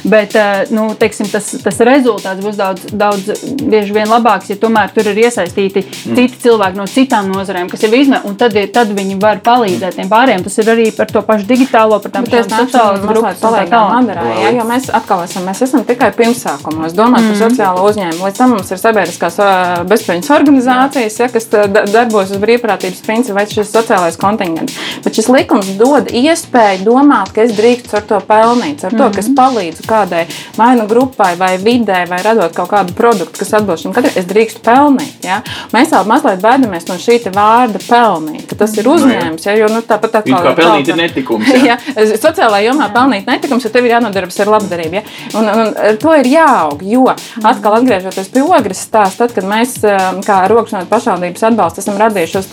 bet nu, teiksim, tas, tas rezultāts būs daudz, daudz bieži vien labāks, ja tomēr tur ir iesaistīti mm. citi cilvēki no citām nozarēm, kas jau izmē, un tad, tad viņi var palīdzēt tiem pārējiem. Tas ir arī par to pašu digitālo, par tām es pašām tālāk. Madarā, ja, jo mēs atkal esam, mēs esam tikai pirmsākumos. Domājot Mm. par sociālo uzņēmumu, līdz tam mums ir sabiedriskās ā, bezpēļņas organizācijas, ja, kas da- darbojas uz brīvprātības principu, vai šis sociālais kontingents. Bet šis likums dod iespēju domāt, ka es drīkstu ar to pelnīt, ar to, ka es Mm. palīdzu kādai vai nu grupai, vai vidē, vai radot kaut kādu produktu, kas atbilst šim katram, es drīkstu pelnīt. Ja. Mēs vēl mazliet baidamies no šī vārda pelnīt, ka tas ir uzņēmums, ja, jo nu, tāpat atkal kā ir pelnīt ir netikums. jā. Jā, sociālajā jomā pelnīt netikums, jo tev ir jānodarbojas ar labdarību. Ja? Un, un ar to ir jāaug. Jo atkal atgriežoties pie ogres stāsta, tad, kad mēs eh, kā rokšanot pašvaldības atbalstu esam radījuši šos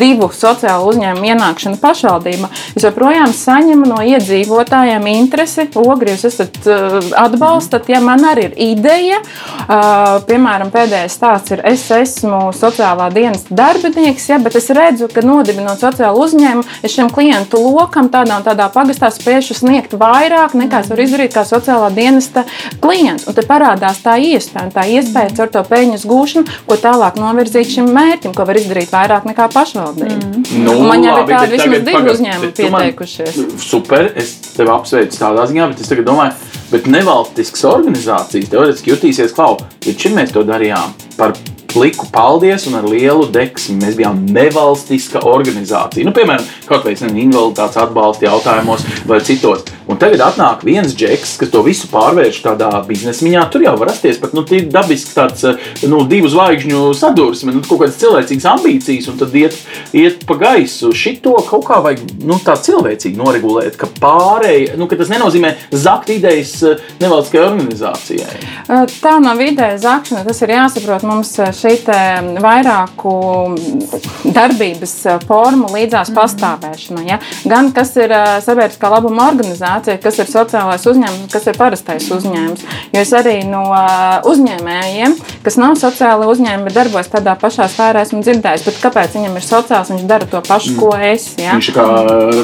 divu sociālu uzņēmumu ienākšanu pašvaldībā, jūs joprojām saņemat no iedzīvotājiem interesi. Ogri jūs esat eh, atbalstat, ja man arī ir ideja. eh, Piemēram, pēdējais stāsts ir, es esmu sociālā dienesta darbinieks, ja, bet es redzu, ka nodibinot sociālu uzņēmumu, es šim klientu lokam tādā un tādā pagastā spēšu sniegt vairāk nekā es varu izdarīt kā sociālā dienesta klients. Un te parādās tā iespēja, un tā iespēja caur to peļņas gūšanu, ko tālāk novirzīt šim mērķim, ko var izdarīt vairāk nekā pašvaldība. Nu, Un man jau ir tādi vismaz divi uzņēmumi tu man- pieteikušies. Super, es tevi apsveicu tādā ziņā, bet es tagad domāju, bet nevalstiskas organizācijas teorētiski jutīsies, klau, līdz šim mēs to darījām par pliku paldies un ar lielu deksmi. Mēs bijām nevalstiska organizācija. Nu, piemēram, kaut vai invaliditātes atbalsta jautājumos vai citos. Un tagad atnāk viens džeks, kas to visu pārvērš tādā biznesmiņā. Tur jau var rasties pat nu, dabisks tāds nu, divu zvaigžņu sadursme, nu, kaut kādas cilvēcīgas ambīcijas, un tad iet, iet pa gaisu. Šito kaut kā vajag nu, tā cilvēcīgi noregulēt, ka pārējai, nu, ka tas nenozīmē zakt idejas nevalstiskajai organizācijai. Tā nav ideja zakšana, tas ir jāsaprot. Mums šī vairāku darbības formu līdzās mm. pastāvēšana. Ja? Gan kas ir sabiedriskā labuma organizācija, kas ir sociālais uzņēmums, kas ir parastais uzņēmums. Jo es arī no uzņēmējiem, kas nav sociāli uzņēmumi, bet darbojas tādā pašā sfērā, esmu dzirdējis, bet kāpēc viņam ir sociāls, viņš dara to pašu, ko mm. es. Ja? Viņš ir kā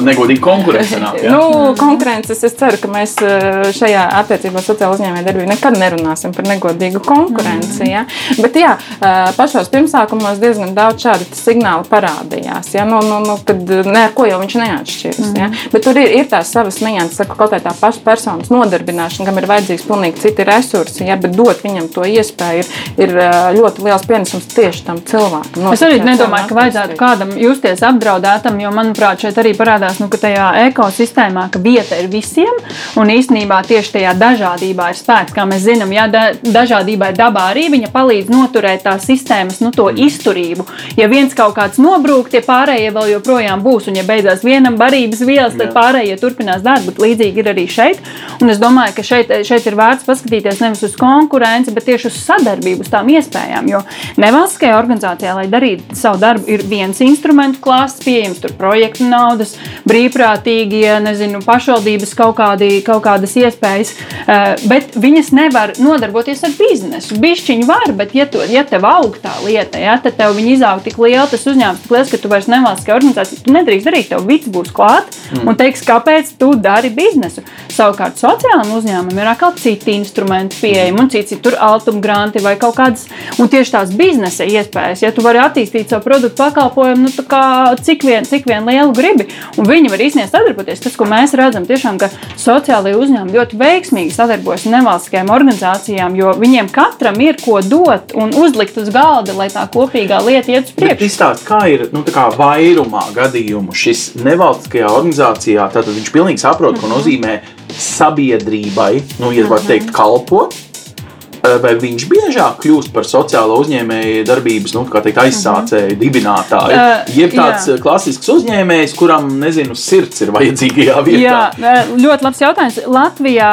negodīgi konkurence. Nāk, ja? nu, konkurences, es ceru, ka mēs šajā attiecībā sociāla uzņēmēja darbībā nekad nerunāsim par negodīgu konkurenci. Ja? Bet jā, pašos pirmsākumos diezgan daudz šādu signālu parādījās. Ja? Nu, nu, nu, kad ne ar ko jau viņš neatšķiras. Mm. Ja? Bet tur ir, ir tās savas nianses, ka kaut kā tā paša personas nodarbināšana, kam ir vajadzīgs pilnīgi citi resursi, ja? bet dot viņam to iespēju ir, ir ļoti liels pienesums tieši tam cilvēkam. Es arī nedomāju, ka vajadzētu kādam justies apdraudētam, jo, manuprāt, šeit arī parādās, nu, ka tajā ekosistēmā, ka vieta ir visiem, un īstenībā tieši tajā dažādībā ir spēks. Kā mēs zinām, ja da, dažādība ir dabā arī, viņa palīdz noturēt tās sistēmas nu, to mm. izturību. Ja viens kaut kāds nobrūk, tie pārējie vēl joprojām būs, un ja beidzās vienam barības vielas, tad pārējie turpinās darbu. Līdzīgi ir arī šeit. Un es domāju, ka šeit, šeit ir vērts paskatīties nevis uz konkurenci, bet tieši uz sadarbību, uz tām iespējām. Jo nevalstiskajā organizācijā, lai darītu savu darbu, ir viens instrumentu klāsts pieejams, tur projektu naudas, brīvprātīgie, nezinu, pašvaldības kaut, kādi, kaut kādas iespējas, eh, bet viņas nevar nodarboties ar biznesu. Bišķiņi var, bet ja, to, ja tev aug tā lieta, ja, tad tev viņi izaug tik liela, tas uzņēmums tik liels, ka tu vairs nevalstiskā organizācija, tu nedrīkst darīt, tev viss būs klāt mm. un teiks, kāpēc tu dari biznesu. Savukārt sociālajiem uzņēmumiem ir atkal citi instrumenti pieejami, un cits ir tur altuma granti vai kaut kādas, un tieši tās biznesa iespējas, ja tu vari attīstīt savu produktu pakalpojumu, nu, kā, cik vien, cik vien lielu gribi, un viņi var īstenībā sadarboties. Tas, ko mēs redzam, tiešām, ka sociālajie uzņēmumi ļoti veiksmīgi sadarbojas ar nevalstiskajām organizācijām, jo viņiem katram ir ko dot un uzlikt uz galda, lai tā kopīgā lieta iet uz priekšu. Izstāst, kā ir nu, kā vairumā gadījumu šis nevalstiskajā organizācijā, tad viņš pilnīgi saprot, ko mhm. nozīmē sabiedrībai, nu, ja var teikt, kalpot Eh, vai viņš biežāk kļūst par sociālo uzņēmēju darbības nu, teikt, aizsācēju, mhm. dibinātāju? Uh, Jeb tāds jā. Eh, klasisks uzņēmējs, kuram, nezinu, sirds ir vajadzīgajā vietā. Jā, eh, ļoti labs jautājums. Latvijā,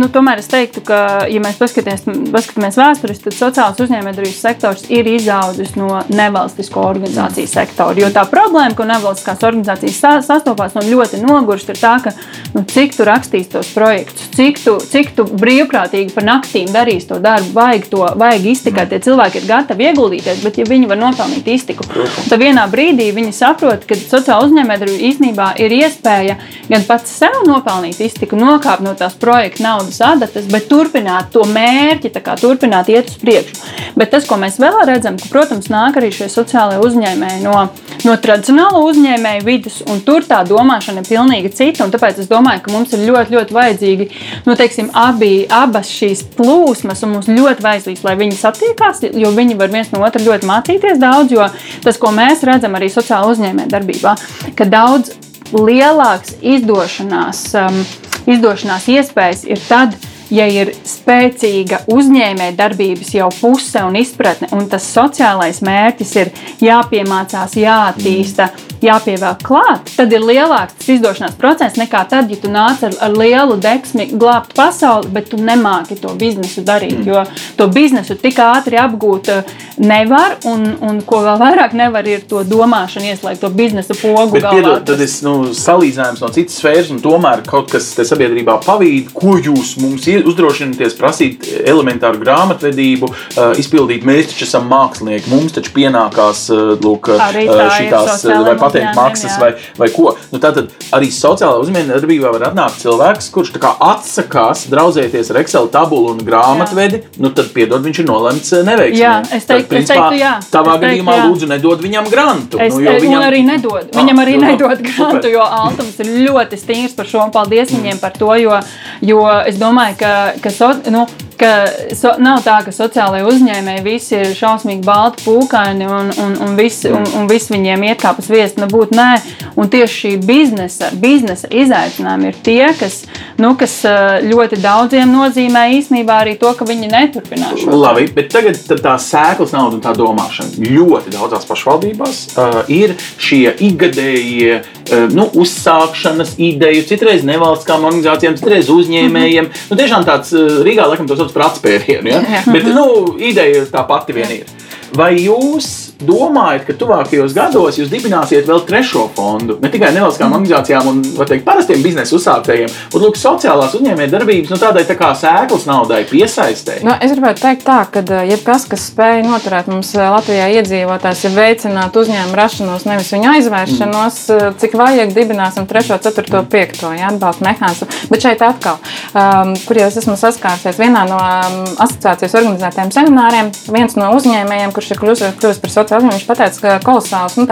nu, tomēr es teiktu, ka, ja mēs paskatāmies, vēsturiski, tad sociālās uzņēmējdarbības sektors ir izaudzis no nevalstisko organizāciju mm. sektora. Jo tā problēma, ko nevalstiskās organizācijas sastopās no ļoti nogurst, ir tā, ka nu, cik tu rakstīs tos projektus, cik tu, cik tu brīvprātīgi par naktīm darīs to darbu, vajag to vajag iztikt. Tie cilvēki ir gatavi ieguldīties, bet ja viņi var nopelnīt iztiku, tad vienā brīdī viņi saprot, ka sociāla uzņēmējdarbība īstenībā ir iespēja gan pats sev nopelnīt iztiku, nokāpt no tās projekta naudas adatas, bet turpināt to mērķi, kā turpināt iet uz priekšu. Bet tas, ko mēs vēl redzam, ka, protams, nāk arī šie sociālai uzņēmēji no, no tradicionāla uzņēmēja vidus, un tur tā domāšana ir pilnīgi cita. Tāpēc es domāju, ka mums ir ļoti, ļoti vajadzīgi nu, teiksim, abi, abas šīs plūsmas, un mums ļoti vajadzīgs, lai viņi satiekās, jo viņi var viens no otra ļoti mācīties daudz. Jo tas, ko mēs redzam arī sociāla uzņēmē darbībā, ka daudz lielāks izdošanās, um, izdošanās iespējas ir tad, ja ir spēcīga uzņēmēja darbības jau puse un izpratne, un tas sociālais mērķis ir jāpiemācās, jāattīsta, jāpievelk klāt, tad ir lielāks tas izdošanās process nekā tad, ja tu nāc ar, ar lielu deksmi glābt pasauli, bet tu nemāki to biznesu darīt. Mm. Jo to biznesu tik ātri apgūt eh, nevar, un, un ko vēl vairāk nevar, ir to domāšanu ieslēgt, to biznesa pogu. Bet, piedod, tad es nu, salīdzinājums no citas sfēras, un tomēr kaut kas te sabiedrībā pavīd, ko jūs mums uzdrošināties prasīt elementāru grāmatvedību, uh, izpildīt. Mēs taču esam mākslinieki, mums taču pienākās uh, lūk, uh, šitās vai patentu maksas vai, vai ko. Nu, tātad arī sociālā uzņēmējdarbībā var atnākt cilvēks, kurš atsakās draudzēties ar Excel tabulu un grāmatvedi, jā. nu tad piedod, viņš ir nolemts neveiksmīgi. Jā, es teiktu, tad, principā, es teiktu jā. Tavā es gadījumā teiktu, lūdzu nedod viņam grantu. Es, nu, viņam arī nedod. Ah, viņam arī nedod grantu, super. jo Altums ir ļoti stingrs par šo un paldies viņiem par to, jo, jo es domāju, ka, ka so, nu, ka so, nav tā, ka sociālajie uzņēmēji visi ir šausmīgi balti, pūkaini un, un, un, visi, un, un visi viņiem iet kā pa sviestu. Nebūtu nē, un tieši šī biznesa, biznesa izaicinājumi ir tie, kas, nu, kas ļoti daudziem nozīmē īstenībā arī to, ka viņi neturpinās Labi, bet tagad tā sēklas nauda un tā domāšana. Ļoti daudzās pašvaldībās uh, ir šie ikgadējie uh, nu, uzsākšanas ideju, citreiz nevalstiskām organizācijām, citreiz uzņēmējiem. Mm -hmm. nu, tiešām tāds uh, Rīgā laikam to sauc par atspērienu, ja? bet nu, ideja tā pati vien ir. Vai jūs domājat, ka tuvākajos gados jūs dibināsiet vēl trešo fondu, ne tikai nevalstiskām mm. organizācijām un teikt, parastiem biznesa uzsāktējiem, bet lūk, sociālās uzņēmējdarbības, nu, tādai tā kā sēklas naudai piesaistē? Nu, es gribētu teikt tā, ka eh, jebkas, kas spēj noturēt mums eh, Latvijā iedzīvotājs, ir veicināt uzņēmumu rašanos, nevis viņu aizvēršanos, mm. cik vajag dibināsim trešo, ceturto, piekto ja, atbalsta mehānismu. Bet šeit atkal, um, kur jau es esmu saskārusies vienā no um, asociācijas organizētajiem semināriem, viens no uzņēmējiem, kurš ir kļuvis par sociālo tas viņš pateica kolosāls nu,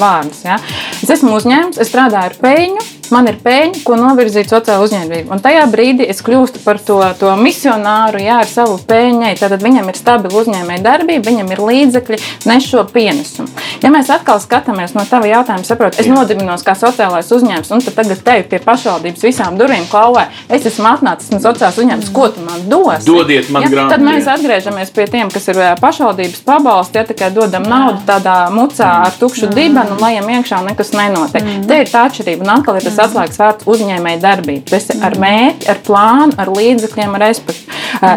vārdus. Ja? Es esmu uzņēmums, es strādāju ar peļņu, man ir peļņa, ko novirzīt sociālajā uzņēmējā. Un tajā brīdī es kļūstu par to, to misionāru, jā, ar savu peļņai. Tad viņam ir stabila uzņēmēja darbība, viņam ir līdzekļi, nes šo pienesumu. Ja mēs atkal skatāmies no tava jautājuma, saprotu, es nodibinos kā sociālais uzņēmums, un tad tagad tevi pie pašvaldības visām durvīm klauvē, es esmu atnācis no sociālās uzņēmums, ko tu man dos? Dodiet man ja, grāmatu. Tad mēs atgriežamies pie tiem, kas ir pašvaldības pabalsti, ja tikai dodam naudu tādā mucā ar tukšu dibenu, lai jām iekšā nekas nenotiek. Mm. Te ir tā atšķirība, un atkal ir tas atslēgas vārds uzņēmēji darbība. Tas ir ar mērķi, ar plānu, ar līdzekļiem, ar respektu.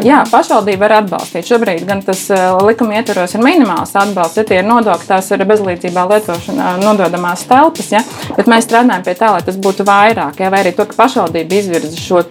Jā, pašvaldība var atbalstīt. Šobrīd gan tas likuma ietvaros ir minimāls atbalsts, ja tie ir nodokļi, tās ir bezlīdzībā lietošanā nododamās telpas, ja? bet mēs strādājam pie tā, lai tas būtu vairāk, ja? vai arī to, ka pašvaldība izvirza šo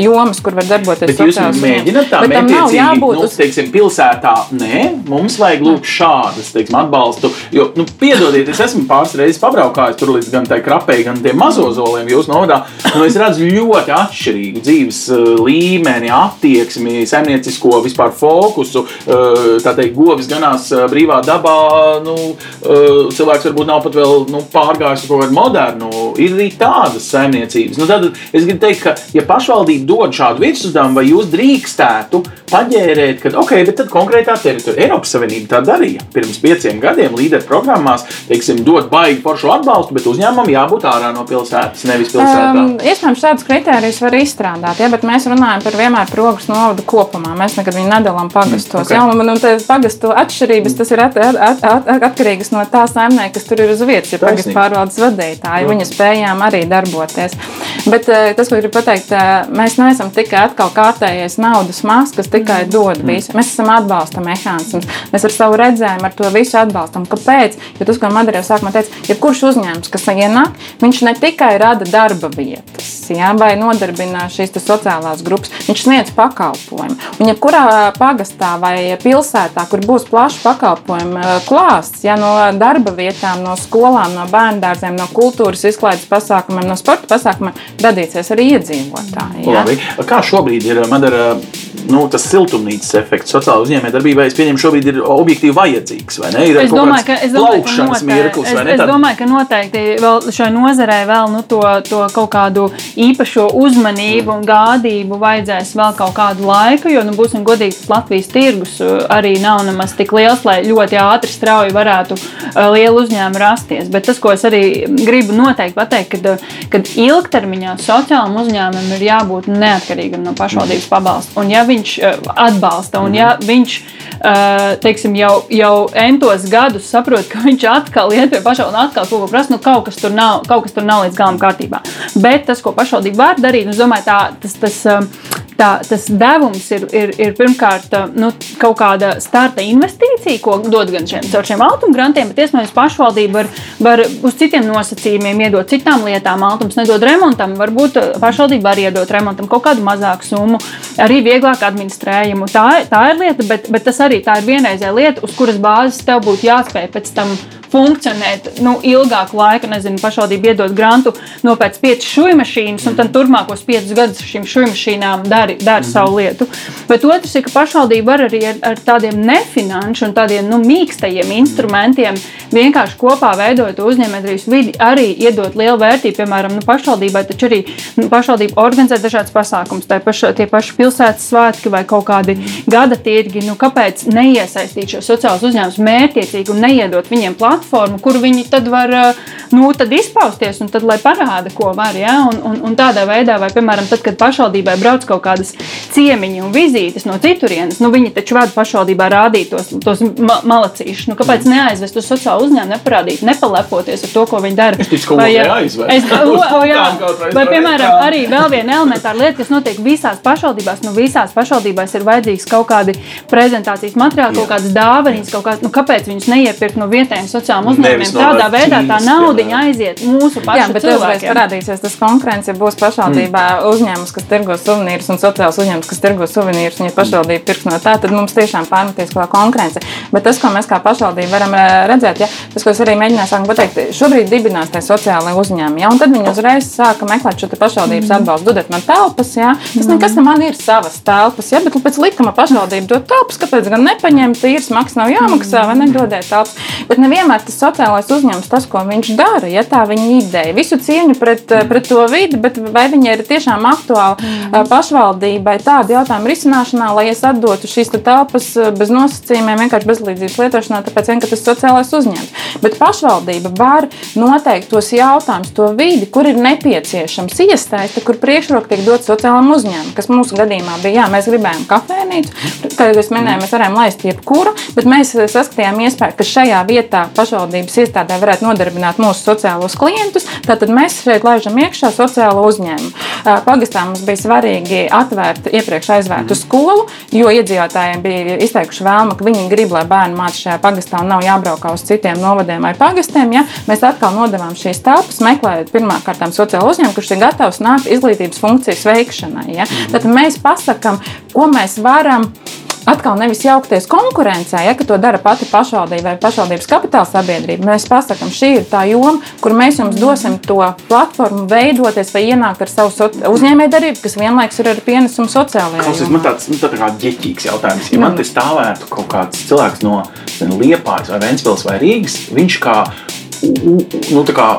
jomas, kur var darboties sociālās mēģināt tā mētiecīgi, nu, uz... teiksim, pilsētā, nē, mums vajag lūk šādas, teiksim, atbalstu, jo, nu, piedodiet, es esmu pāris reizes pabraukājis tur līdz gan tai krapei, gan tiem mazozoliem jūsu novadā, nu, es redzu ļoti atšķirīgu dzīves līmeni, attieksmi, ietekmi, saimniecisko vispār fokusu. Eh, tā teikt, govis ganās eh, brīvā dabā. Nu, eh, cilvēks varbūt nav pat vēl nu, pārgājis uz kaut kādu modernu. Ir arī tādas saimniecības. Nu, tad es gribu teikt, ka, ja pašvaldība dod šādu virsuzdevumu, vai jūs drīkstētu paģērēt, ka, ok, bet tad konkrētā teritorijā Eiropas Savienība tā darīja. Pirms pieciem gadiem līderu programmās, teiksim, dod baigi foršu atbalstu, bet uzņēmumam jābūt ārā no pilsētas, nevis pilsētā. Um, iespējams, šādus kritērijus var izstrādāt, ja, bet mēs runājam par vienmēr progresu novadu naudu kopumā. Mēs nekad viņu nedalām pagastos. Okay. Jā, un, un, un pagastu atšķirības tas ir at, at, at, at, atkarīgas no tā saimnieka, kas tur ir uz vietas. Ja pagastu pārvaldes vadītāji, viņa spējām arī darboties. Bet eh, tas, ko gribu pateikt, eh, mēs neesam tikai atkal kārtējais naudas mās, kas tikai mm. dod mm. visu. Mēs esam atbalsta mehānisms. Mēs ar savu redzējumu ar to visu atbalstam. Kāpēc? Jo tas, ko Madara jau sākumā teica, ir kurš uzņēmums, kas ienāk, viņš ne tikai rada darba vietas, jā, vai nodarbina šīs sociālās grupas, viņš sniedz pakalpojumu. Un jebkurā pagastā vai pilsētā, kur būs plašs pakalpojumu eh, klāsts, ja no darba vietām, no skolām, no bērnu dārziem, no kultūras izklaides pasākumiem, no sporta pasākumiem, radīsies arī iedzīvotāji. Ja? Labi. Kā šobrīd ir Madara, nu, tas siltumnīcas efekts sociālajā uzņēmējdarbībā? Es pieņemu, šobrīd ir objektīvi vajadzīgs, vai ne? Ir es domāju, ka, domāju, ka noteikti, mirklis, es, es domāju, ka noteikti šai nozarei vēl nu, to, to kaut kādu īpašo uzmanību un gādību vajadzēs vēl kaut kādu laiku jo, nu, būsim godīgi, Latvijas tirgus uh, arī nav nemaz tik liels, lai ļoti ātri, strauji varētu uh, lielu uzņēmumu rasties. Bet tas, ko es arī gribu noteikti pateikt, kad, kad ilgtermiņā sociālam uzņēmumam ir jābūt neatkarīgam no pašvaldības pabalsta. Un ja viņš atbalsta, un ja viņš teiksim, jau, jau entos gadus saprot, ka viņš atkal iet pie pašvaldības un atkal kaut ko prasa, nu kaut kas tur nav, kaut kas tur nav līdz galam kārtībā. Bet tas, ko pašvaldība var darīt, nu, es domāju, tā, tas, tas, tā, tas devums ir, ir, ir pirmkārt nu, kaut kāda starta investīcija, ko dod gan šiem, šiem altuma grantiem, bet iespējams pašvaldība var, var uz citiem nosacījumiem iedot citām lietām. Altums nedod remontam, varbūt pašvaldība var iedot remontam kaut kādu mazāku summu, arī vieglāk administrējumu. Tā, tā ir lieta, bet, bet tas arī tā ir vienreizēja lieta, uz kuras bāzes tev būtu jāspēj pēc tam funkcionēt nu, ilgāku laiku. Nezinu, pašvaldība iedod grantu nopērts piecas šūnu mašīnas, un tad turpmākos piecus gadus šīm šūnu mašīnām dara, dara mm. savu lietu. Bet otrs ir, ka pašvaldība var arī ar, ar tādiem nefinanšu un tādiem nu, mīkstajiem instrumentiem vienkārši kopā veidot uzņēmējdarbības vidi, arī iedot lielu vērtību. Piemēram, nu, pašvaldībai taču arī nu, pašvaldība organizē dažādas pasākumus, paši, tie paši pilsētas svētki vai kaut kādi gada tirgi. Nu, kāpēc neiesaistīt šo sociālos uzņēmumus mērķiecīgi un neiedot viņiem platformu, kur viņi tad var nu, tad izpausties un tad, lai parāda, ko var. Ja? Un, un, un tādā veidā, vai, piemēram, tad, kad pašvaldībai brauc kaut kādas ciemiņi un vizītes no citurienes, nu, viņi taču vada pašvaldībā rādīt tos, tos ma malacīšus. Nu, kāpēc mm. neaizvest uz sociālo uzņēmumu, neparādīt, nepalepoties ar to, ko viņi dara? Es ticu, ka o, jā, vai, piemēram, arī vēl viena elementāra lieta, kas notiek visās pašvaldībās. Nu, visās pašvaldībās ir vajadzīgs kaut kādi prezentācijas materiāli, kaut kādas dāvanas, kaut kādas, nu, kāpēc viņus neiepirkt no vietējiem sociālajiem uzņēmumiem. Tādā veidā tā nauda aiziet mūsu pašu jā, bet cilvēkiem. parādīsies tas konkurence, ja būs pašvaldībā mm. uzņēmums, kas tirgo suvenīrus un sociāls uzņēmums, kas tirgo suvenīrus, un ja pašvaldība pirks no tā, tad mums tiešām pārmetīs kā konkurence. Bet tas, ko mēs kā pašvaldība varam eh, redzēt, ja, tas, ko es arī mēģināju sākt pateikt, šobrīd dibinās tie sociālai uzņēmumi, ja, un tad viņi uzreiz sāka meklēt šo pašvaldības mm. atbalstu, dodiet man telpas, ja. tas mm. nekas ne man ir savas telpas, ja, bet pēc likuma pašvaldība dod telpas, kāpēc gan nepaņemt, īrs maksas nav jāmaksā, vai nedodiet telpas. Bet nevienmēr tas sociālais uzņēmums, tas, ko viņš dara, ja tā viņa ideja. Visu cieņu pret, pret to vidi, bet vai viņa ir tiešām aktuāla mm. pašvaldībai tādu jautājumu risināšanā, lai es atdotu šīs telpas bez nosacījumiem, vienkārši bezlīdzības lietošanā, tāpēc vien, ka tas sociālais uzņēmums. Bet pašvaldība var noteikt tos jautājumus, to vidi, kur ir nepieciešams iesaiste, kur priekšroka tiek dot sociālam uzņēmumam, kas mūsu gadījumā bija, jā, mēs gribējām kafejnīcu, kā jau es minēju, mēs varējām laist jebkuru, bet mēs saskatījām iespēju, ka šajā vietā pašvaldības iestādē varētu nodarbināt mūsu sociālos klientus. Tātad mēs šeit laižam iekšā sociālo uzņēmumu. Pagastā mums bija svarīgi atvērt iepriekš aizvērtu mm. skolu, jo iedzīvotājiem bija izteikuši vēlmu, ka viņi grib, lai bērni mācās šajā pagastā un nav jābraukā uz citiem novadiem vai pagastiem. Ja? Mēs atkal nodevām šīs telpas, meklējot pirmkārt sociālo uzņēmumu, kurš ir gatavs nākt izglītības funkcijas veikšanai. Ja? Tad mēs pasakām, ko mēs varam atkal nevis jaukties konkurencē, ja to dara pati pašvaldība vai pašvaldības kapitāla sabiedrība. Mēs pasakām, šī ir tā joma, kur mēs jums dosim to platformu, veidoties vai ienākt ar savu uzņēmējdarbību, kas vienlaikus ir ar pienesumu sociālajā jomā. Man tāds nu, tā kā ģeķīgs jautājums. Ja man te stāvētu kaut kāds cilvēks no Liepājas vai Ventspils vai Rīgas, viņš kā nu,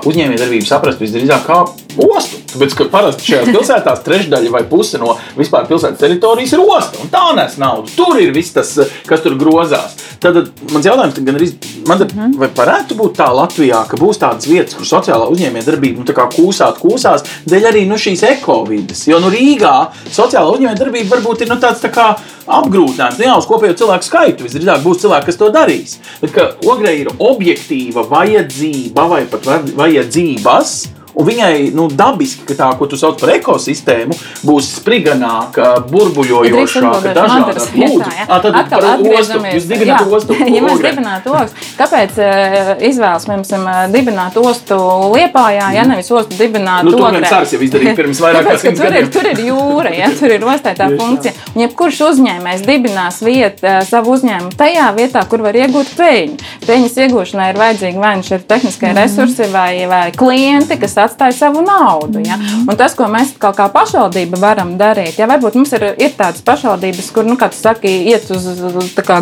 uzņēmējdarbību saprast visdrīzāk kā ostu. Tāpēc, ka parasti šajās pilsētās trešdaļa vai puse no vispār pilsētas teritorijas ir osta. Un tā nes naudu. Tur ir viss tas, kas tur grozās. Tad mans jautājums gan arī, man, mhm. vai varētu būt tā Latvijā, ka būs tādas vietas, kur sociālā uzņēmējdarbība nu, kūsāt, kūsās, dēļ arī nu, šīs ekovidas. Jo nu, Rīgā sociālā uzņēmējdarbība varbūt ir nu, tāds tā kā apgrūtinājums. Nu, jā, uz kopējo cilvēku skaitu visdrīzāk būs cilvēki, kas to darīs. Bet ka Ogrei ir objektīva vajadzība vai pat vajadzības Un viņai nu, dabiski, ka tā, ko tu sauc par ekosistēmu, būs spriganāka, burbuļojošāka, dažāda. Lūdzu, jā. Tad Atkal ostu. Jūs dibināt ostu. ja mēs dibinātu ostu, kāpēc uh, izvēlas mums um, dibināt ostu Liepājā, ja nevis ostu dibināt nu, kas cars jau izdarīja pirms vairāk kā simt gadiem? Tur ir jūra, ja, tur ir ostētā funkcija. Un jebkurš uzņēmējs dibinās vietu, uh, savu uzņēmumu tajā vietā, kur var iegūt peļņu. Peļņas iegūšanai ir vajadzīgi vai nu šie tehniskie mm. resursi vai, vai klienti, kas atstāja savu naudu. Ja? Un tas, ko mēs kā, kā pašvaldība varam darīt, ja varbūt mums ir, ir tādas pašvaldības, kur, nu, kā tu saki, iet uz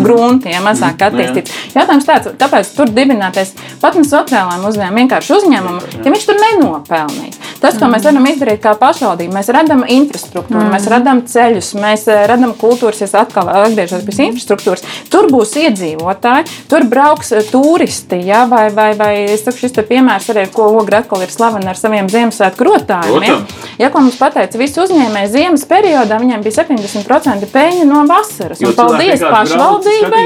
grunti, ja mazāk attīstīts. Jautājums tāds, tāpēc tur dibināties pat ne sociālajiem uzņēmumiem, vienkārši uzņēmumam, ja viņš tur nenopelnīs. Tas, ko mēs varam izdarīt kā pašvaldība, mēs radām infrastruktūru, mm. mēs radām ceļus, mēs eh, radām kultūras, es atkal atgriežos pie infrastruktūras. Tur būs iedzīvotāji, tur brauks eh, turisti, ja? vai, vai, vai es saku, šis piemērs arī, ko Ogra atkal ir slavena ar saviem Ziemassvētku rotājumiem. Ja, ko mums pateica, visi uzņēmēji ziemas periodā, viņiem bija 70% peļņa no vasaras. Un, paldies pašvaldībai,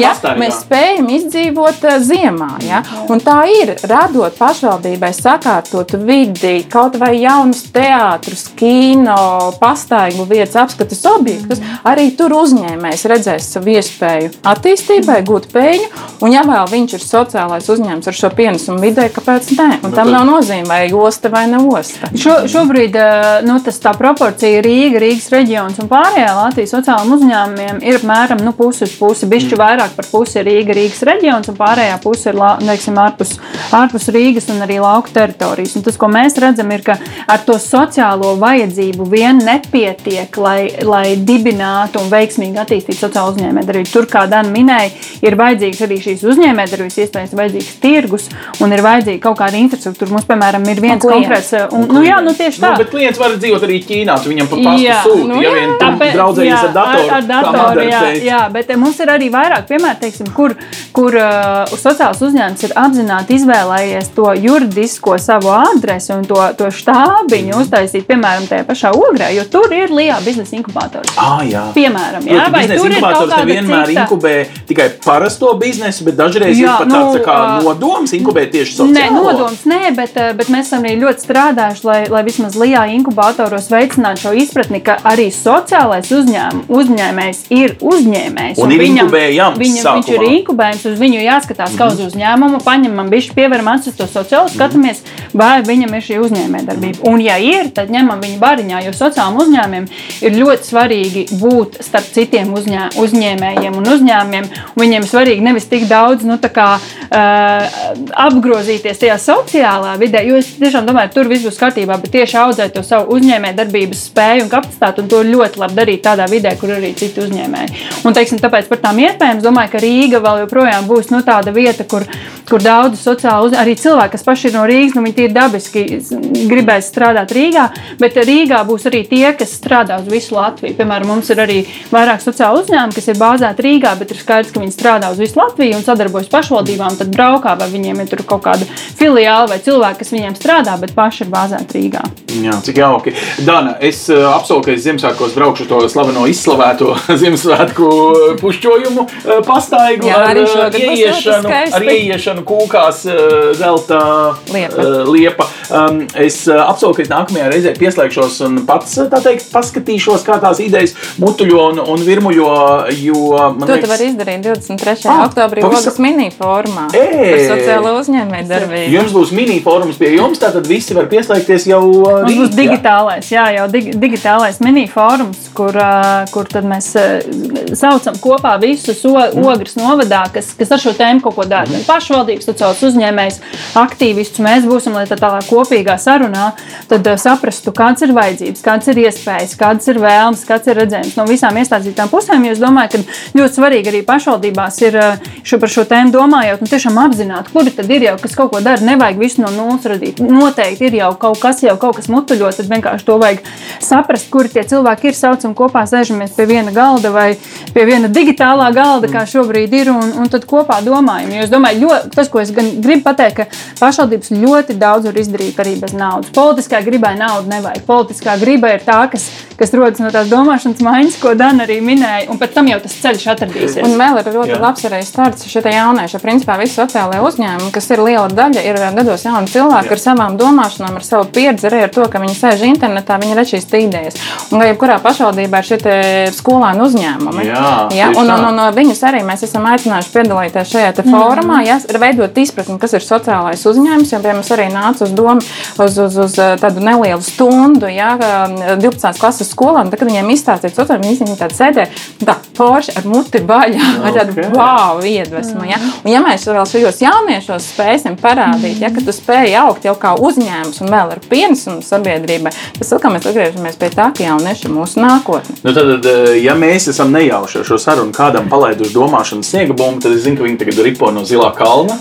ja mēs spējam izdzīvot uh, ziemā. Ja? Un tā ir, radot pašvaldībai sakārtot vidi, kaut vai jaunus teātrus, kino, pastaigu vietas, apskates objektus, arī tur uzņēmējs redzēs savu iespēju attīstībai, gūt peļņu Un, ja vēl viņš ir sociālais uzņēmums ar šo pienesumu vidē, kāpēc ne? Un Nu, tam nav nozīme, vai osta vai ne osta. Šo, šobrīd eh, nu, tas, tā proporcija Rīga, Rīgas reģions un pārējā Latvijas sociālajiem uzņēmumiem ir apmēram nu, pusi uz pusi. Bišķi vairāk par pusi ir Rīga, Rīgas reģions un pārējā puse ir teiksim, ārpus, ārpus Rīgas un arī lauku teritorijas. Un tas, ko mēs redzam, ir, ka ar to sociālo vajadzību vien nepietiek, lai, lai dibinātu un veiksmīgi attīstītu sociālo uzņēmējdarbību. Tur, kā Dana minēja, ir vajadzīgs arī šīs uzņēmējdarbības iespējas, vajadzīgs tirgus un ir vajadzīga kaut kāda infrastruktūra. Mums, piemēram, ir viens klients. konkrēts, eh, un, nu, jā, nu, tieši tā. Nu, bet klients var dzīvot arī Ķīnā. Tu viņam pa pastu sūti. nu ja jā, vien Tāpēc- draudzējies jā, ar datoru. Ar, ar kā datoru jā, jā, bet eh, mums ir arī vairāk piemēru, teiksim, kur, kur uh, sociāls uzņēmums ir apzināti izvēlējies to juridisko savu adresi un to, to štābiņu uztaisīt, piemēram, tajā pašā ogrē, jo tur ir lielā biznesa inkubators. Ah, jā. Piemēram, jā, vai tur ir kaut inkubators kāda nevienmēr cita? inkubē tikai parasto biznesu, bet dažreiz Jā, ir pat tāds nu, tā kā ā, nodoms inkubēt tieši sociālo. Nē, nodoms nē, bet, bet mēs esam arī ļoti strādājuši, lai, lai vismaz Lijā inkubatoros veicinātu šo izpratni, ka arī sociālais uzņēm, uzņēmējs ir uzņēmējs. Un ir inkubējams Viņam, viņš ir sākumā. inkubējams, uz viņu jāskatās kā uz Mhm. uzņēmumu, paņemam bišķi, pieveram acis to sociālo, skatāmies, vai viņam ir šī uzņēmējdarbība. Un ja ir, tad ņemam viņu bariņā, jo sociālajiem uzņēmumiem ir ļoti svarīgi būt starp citiem uzņē, uzņēmējiem un uzņēmumiem. Un viņiem ir svarīgi nevis tik daudz, nu, tā kā uh, apgrozīties tajā sociālā vidē, jo es tiešām domāju, tur viss būs kārtībā, bet tieši audzēt to savu uzņēmējdarbības spēju un kapacitāti, un to ļoti labi darīt tādā vidē, kur arī citi uzņēmēji. Un, teiksim, tāpēc par tām iespējām es domāju, ka Rīga vēl joprojām būs nu, tāda vieta, kur, kur daudz sociāli uz... arī cilvēki, kas paši ir no Rīgas, nu, viņi ir dabiski gribēs strādāt Rīgā, bet Rīgā būs arī tie, kas strādā uz visu Latviju. Piemēram, mums ir arī vairāk sociāli uzņēmumi, kas ir bāzēti Rīgā, bet ir skaidrs, ka viņi strādā uz visu Latviju un sadarbojas pašvaldībām. Tad braukā vai viņiem ir kaut kāda filiāla vai cilvēki, kas viņiem strādā, bet paši ir bāzēti Rīgā. Jā, cik jauki. Dana, es uh, apsolu, ka es Ziemassvētkos braukšu to slaveno izslavēto Ziemassvētku pušķojumu uh, pastaigu Jā, ar uh, ieiešanu, ar ieiešanu kūkās uh, zelta Liepa. uh, liepa. Um, es uh, apsolu, ka es nākamajā reizē pieslēgšos un pats, tā teikt, paskatīšos, kā tās idejas mutuļo un, un virmuļo, jo man To tu vari izdarīt 23. Ah, oktobrī pavisam- Ogas mini formā. Ē! Par sociālo uzņēmēju darbību. Jums būs mini-fórums pie jums, tātad visi var pieslēgties jau uh, Mums būs digitālais, jā, jau dig, digitālais mini-fórums, kur, kur mēs saucam kopā visus ogres novadā, kas, kas ar šo tēmu kaut ko dara. Gan Pašvaldības, sociālais uzņēmējs, aktīvistus mēs būsim, lai tā tādā kopīgā sarunā tad saprastu, kāds ir vajadzības, kāds ir iespējas, kādas ir vēlmes, kāds ir redzējums no visām iesaistītām pusēm. Es domāju, ka ļoti svarīgi arī pašvaldībās ir šo, par šo tēmu domājot un tiešām apzināt, kuri tad ir jau, kas kaut ko dara. Nevajag visu no nulles radīt. Noteikti ir jau kaut kas, jau kaut kas mutuļo, tad vienkārši to vajag saprast, kuri tie cilvēki ir. Saucam kopā, sēžamies pie viena galda vai pie viena digitālā galda, kā šobrīd ir, un, un tad kopā domājam. Jo es domāju, ļoti, tas, ko es gan gribu pateikt, ka pašvaldības ļoti daudz var izdarīt arī bez naudas. Politiskā gribai naudu nevajag. Politiskā griba ir tā, kas, kas rodas no tās domāšanas maiņas, ko Dana arī minēja, un pēc tam jau tas ceļš atradīsies. Un vēl ir ļoti Jā. Labs arī starts šie jaunieši. Principā visi sociālajie uzņēmumi, kas ir liela daļa, ir gados jauni cilvēki Jā. ar savām domāšanām, ar savu pieredzi, arī ar to, ka viņi sēž internetā, viņi redz šīs idejas. Un kā jebkurā pašvaldībā ir šie te skolēnu uzņēmumi. Jā, jā un, un, un, un viņus arī mēs esam aicinājuši piedalīties šajā te fórumā, jā, veidot izpratni, kas ir sociālais uzņēmums. Jo, piemēram, es arī nācu uz domu uz, uz, uz eh, tādu nelielu stundu, jā, ka 12. klases skolā, un tad, kad viņiem izstāstīja sociāli, viņi viņi tādi sēdē, tā forši ar muti baļā, ar tādu wow iedvesmu. Ja? Un ja mēs vēl šajos jauniešos spēsim parādīt, ja, ka tu spēj augt jau kā uzņēmums un vēl ar pienesumu sabiedrībai, tas atkal mēs atgriežamies pie tā, ka jaunieši ir mūsu nākotne. Nu, tad, eh, ja mēs esam nejauši ar šo sarunu kādam palaiduši domāšanas sniega bumbu, tad es zinu, ka viņi tagad ripo no zilā kalna.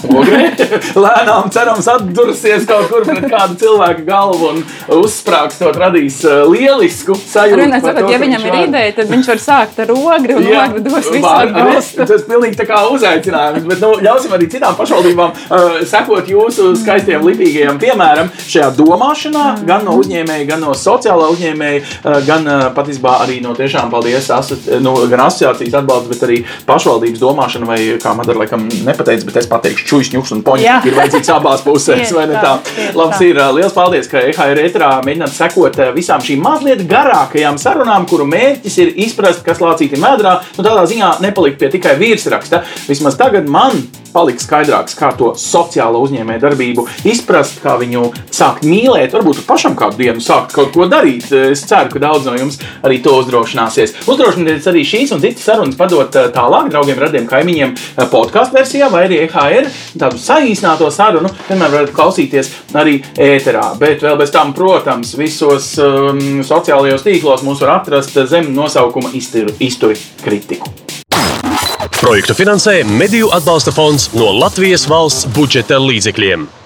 Lēnām cerams atdursies kaut kur pret kādu cilvēku galvu un uzsprāgstot radīs eh, lielisku par sakot, to, ja viņam ir ideja, tad viņš var sākt ar ogri un ogri dos visu atbalstu. Tas pilnīgi tā kā uzaicinājums, bet nu, ļausim arī citām pašvaldībām uh, sekot jūsu skaistiem, lipīgajiem piemēram šajā domāšanā, Mm. gan no uzņēmēja, gan no sociālā uzņēmēja, uh, gan uh, patiesībā arī no tiešām paldies aso, nu, gan asociācijas atbalsta, bet arī pašvaldības domāšana, vai kā man ar laikam nepateicu, bet es pateikšu, čujas, ņuks un poņi Jā. ir vajadzīgs abās pusēs, vai ne tā, tā? Labs ir, uh, liels paldies, ka EHR ētrā mēģināt sekot uh, visām šīm mazliet garākām garākajām sarunām, kuru mērķis ir izprast, kas lācīti medrā, nu tādā ziņā nepalikt pie tikai virsraksta. Vismaz tagad man paliks skaidrāks, kā to sociālo uzņēmēju darbību izprast, kā viņu sākt mīlēt, varbūt pašam kādu dienu sākt kaut ko darīt. Es ceru, ka daudz no jums arī to uzdrošināsies. Uzdrošinieties arī šīs un citas sarunas padot eh, tālāk draugiem, radiem, kaimiņiem eh, podkāstu versijā vai arī EHR tādu saīsināto sarunu. Vienmēr varat klausīties arī ēterā. Bet vēl bez tam, protams, visos um, sociālajos tīklos mūs var atrast zem nosaukuma izturi kritiku. Projektu finansē Mediju atbalsta fonds no Latvijas valsts budžeta līdzekļiem.